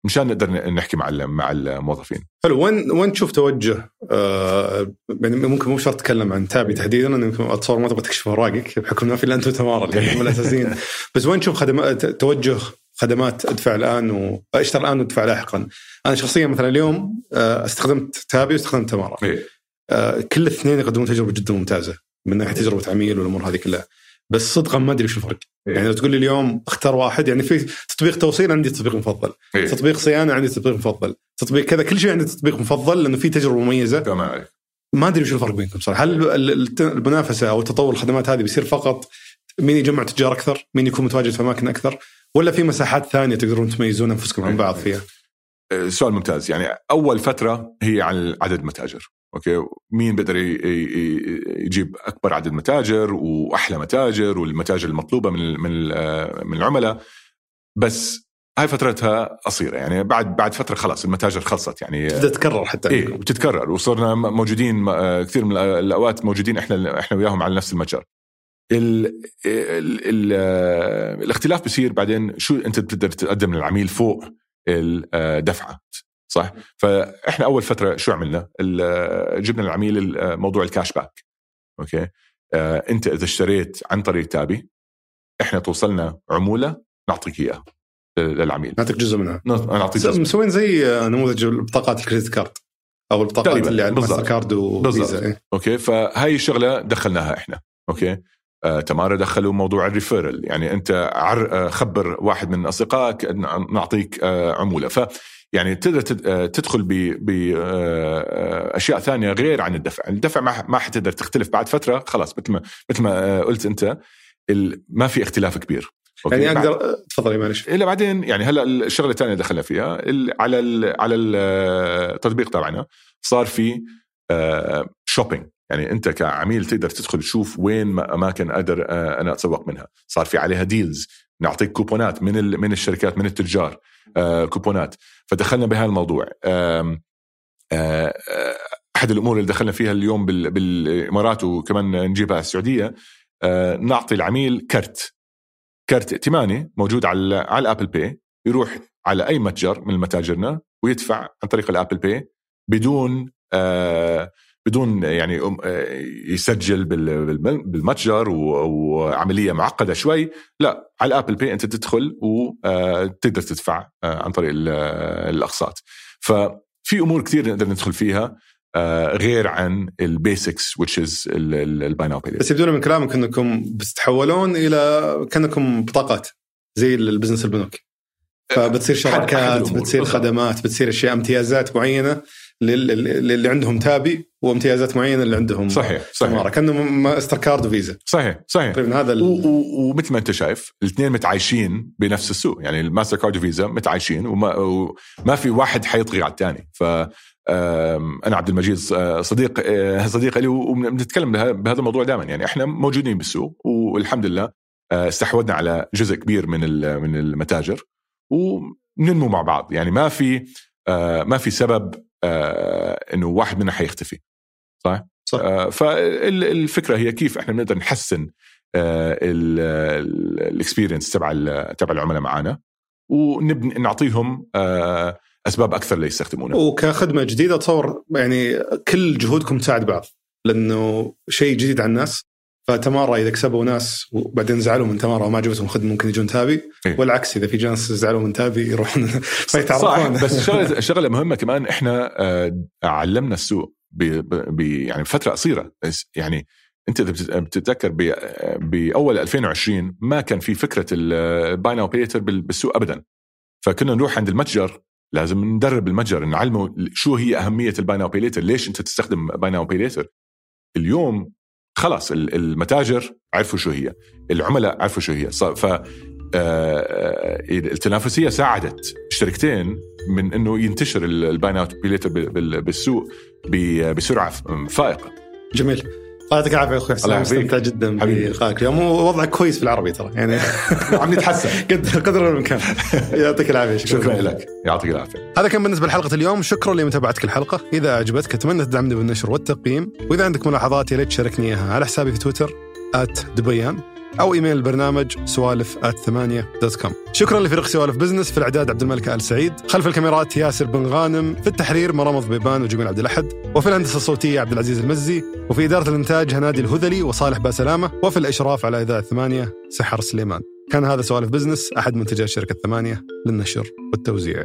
مشان نقدر نحكي مع مع الموظفين. حلو وين وين تشوف توجه؟ آه يعني ممكن مو شرط تتكلم عن تابي تحديدا أنا يمكن أتصور ما تبغى تكشف اوراقك بحكم ما في الا أنت وتمارا اللي (laughs) هم الأساسيين. بس وين تشوف خدمات توجه خدمات ادفع الآن واشتر الآن وادفع لاحقا؟ أنا شخصيا مثلا اليوم آه استخدمت تابي واستخدمت تمارا إيه. آه كل الاثنين يقدمون تجربة جدا ممتازة من ناحية تجربة عميل والأمور هذه كلها. بس صدقا ما أدري وش الفرق. إيه. يعني لو تقول لي اليوم اختار واحد يعني في تطبيق توصيل عندي تطبيق مفضل. إيه. تطبيق صيانة عندي تطبيق مفضل. تطبيق كذا كل شيء عندي تطبيق مفضل لأنه في تجربة مميزة. تمام ما أدري وش الفرق بينكم صراحة. هل المنافسة أو تطور الخدمات هذه بيصير فقط مين يجمع تجار أكثر مين يكون متواجد في أماكن أكثر ولا في مساحات ثانية تقدرون تميزون أنفسكم عن بعض فيها؟ إيه، سؤال ممتاز. يعني أول فترة هي عن عدد متاجر أوكي؟ مين بيقدر يجيب أكبر عدد متاجر وأحلى متاجر والمتاجر المطلوبة من من من العملاء. بس هاي فترتها قصيرة يعني بعد بعد فترة خلاص المتاجر خلصت يعني تبدأ تتكرر حتى. إيه بتتكرر وصرنا موجودين آه، كثير من الأوقات موجودين إحنا إحنا وياهم على نفس المتجر. ال ال ال آه، الاختلاف بصير بعدين شو أنت بتقدر تقدم للعميل فوق الدفعه صح؟ فإحنا أول فترة شو عملنا؟ جبنا للعميل موضوع ال cash back okay؟ أنت إذا اشتريت عن طريق تابي إحنا توصلنا عمولة نعطيك إياها للعميل. نعطيك جزء منها. نعطيك جزء مسوين زي نموذج بطاقات ال credit card أو البطاقات اللي على الماستر كارد وفيزا إيه؟ okay؟ فهاي الشغلة دخلناها إحنا. okay؟ آه تمارا دخلوا موضوع ال referral يعني أنت عر آه خبر واحد من أصدقائك نعطيك آه عمولة. ف يعني تقدر آه، تدخل باشياء آه، ثانية غير عن الدفع، الدفع ما حتقدر تختلف بعد فترة خلاص مثل ما مثل ما قلت أنت ما في اختلاف كبير. okay. يعني أقدر تفضلي معلش إلا بعدين يعني هلأ الشغلة الثانية اللي دخلنا فيها على ال على التطبيق تبعنا صار في shopping آه، يعني أنت كعميل تقدر تدخل تشوف وين أماكن أقدر آه، أنا أتسوق منها. صار في عليها deals نعطيك كوبونات من من الشركات من التجار آه، كوبونات. فدخلنا بهذا الموضوع. أحد الأمور اللي دخلنا فيها اليوم بالإمارات وكمان نجيبها السعودية نعطي العميل كرت. كرت ائتماني موجود على على ال Apple Pay يروح على أي متجر من متاجرنا ويدفع عن طريق ال Apple Pay بدون آه بدون يعني آه، يسجل بالمتجر وعملية معقدة شوي. لا على ال Apple Pay أنت تدخل وتقدر آه، تدفع آه، عن طريق الأقساط. ففي أمور كثير نقدر ندخل فيها غير عن ال basics which is ال buy now بس يبدو من كلامك إنكم بتتحولون إلى كأنكم بطاقات زي ال business البنوك. فبتصير شراكات بتصير خدمات بتصير أشياء امتيازات معينة. اللي عندهم تابي وامتيازات معينة اللي عندهم صحيح صحيح. كانه ماستر كارد وفيزا صحيح صحيح. تقريبا هذا ومثل ما انت شايف الاثنين متعايشين بنفس السوق. يعني الماستر كارد وفيزا متعايشين وما, وما في واحد حيطغي على الثاني. ف أنا عبد المجيد صديق آه، صديق لي وبنتكلم بهذا الموضوع دائما. يعني إحنا موجودين بالسوق والحمد لله آه، استحوذنا على جزء كبير من من المتاجر وننمو مع بعض. يعني ما في آه، ما في سبب إنه واحد منا حيختفي. صح؟ صح. فالفكرة هي كيف إحنا بنقدر نحسن الاكسبيرينس تبع تبع العملاء معنا ونعطيهم أسباب أكثر ليستخدمونه. وكخدمه جديدة اتصور يعني كل جهودكم تساعد بعض لأنه شيء جديد على الناس. فتمارا إذا كسبوا ناس وبعدين زعلوا من تمارا وما عجبتهم الخدمه ممكن يجون تابي إيه؟ والعكس إذا في ناس زعلوا من تابي يروحون فيتعرفون (laughs) صح بس (laughs) شغله شغلة مهمة كمان إحنا آه، علمنا السوق ب يعني بفترة قصيرة. يعني أنت إذا بتتذكر بأول 2020 ما كان في فكرة ال buy now بالسوق ابدا. فكنا نروح عند المتجر لازم ندرب المتجر نعلمه شو هي أهمية ال buy now later ليش أنت تستخدم buy now later اليوم خلاص المتاجر عرفوا شو هي العملاء عرفوا شو هي. ف آه، آه، التنافسية ساعدت الشركتين من إنه ينتشر ال buy now later بالسوق بسرعة فائقة. جميل. يعطيك العافية أخوي. حسين استمتع جدا بلقائك اليوم ووضعك كويس في العربي ترى. يعني (laughs) عم نتحسن. (laughs) قدر الامكان يعطيك العافية. شكرا, شكرا لك. يعطيك العافية. هذا كان بالنسبة لحلقة اليوم. شكرا لمتابعتك الحلقة. إذا أعجبتك أتمنى تدعمني بالنشر والتقييم. وإذا عندك ملاحظات يا ريت تشاركني إياها على حسابي في تويتر @دبيان. أو إيميل البرنامج سوالف ثمانية dot com شكرا لفريق سوالف بزنس في الإعداد عبد الملك آل سعيد خلف الكاميرات ياسر بن غانم في التحرير مرام ضبيبان وجميل عبد الأحد وفي الهندسة الصوتية عبد العزيز المزي وفي إدارة الإنتاج هنادي الهذلي وصالح باسلامة وفي الإشراف على إذاعة ثمانية سحر سليمان. كان هذا سوالف بزنس أحد منتجات شركه ثمانية للنشر والتوزيع.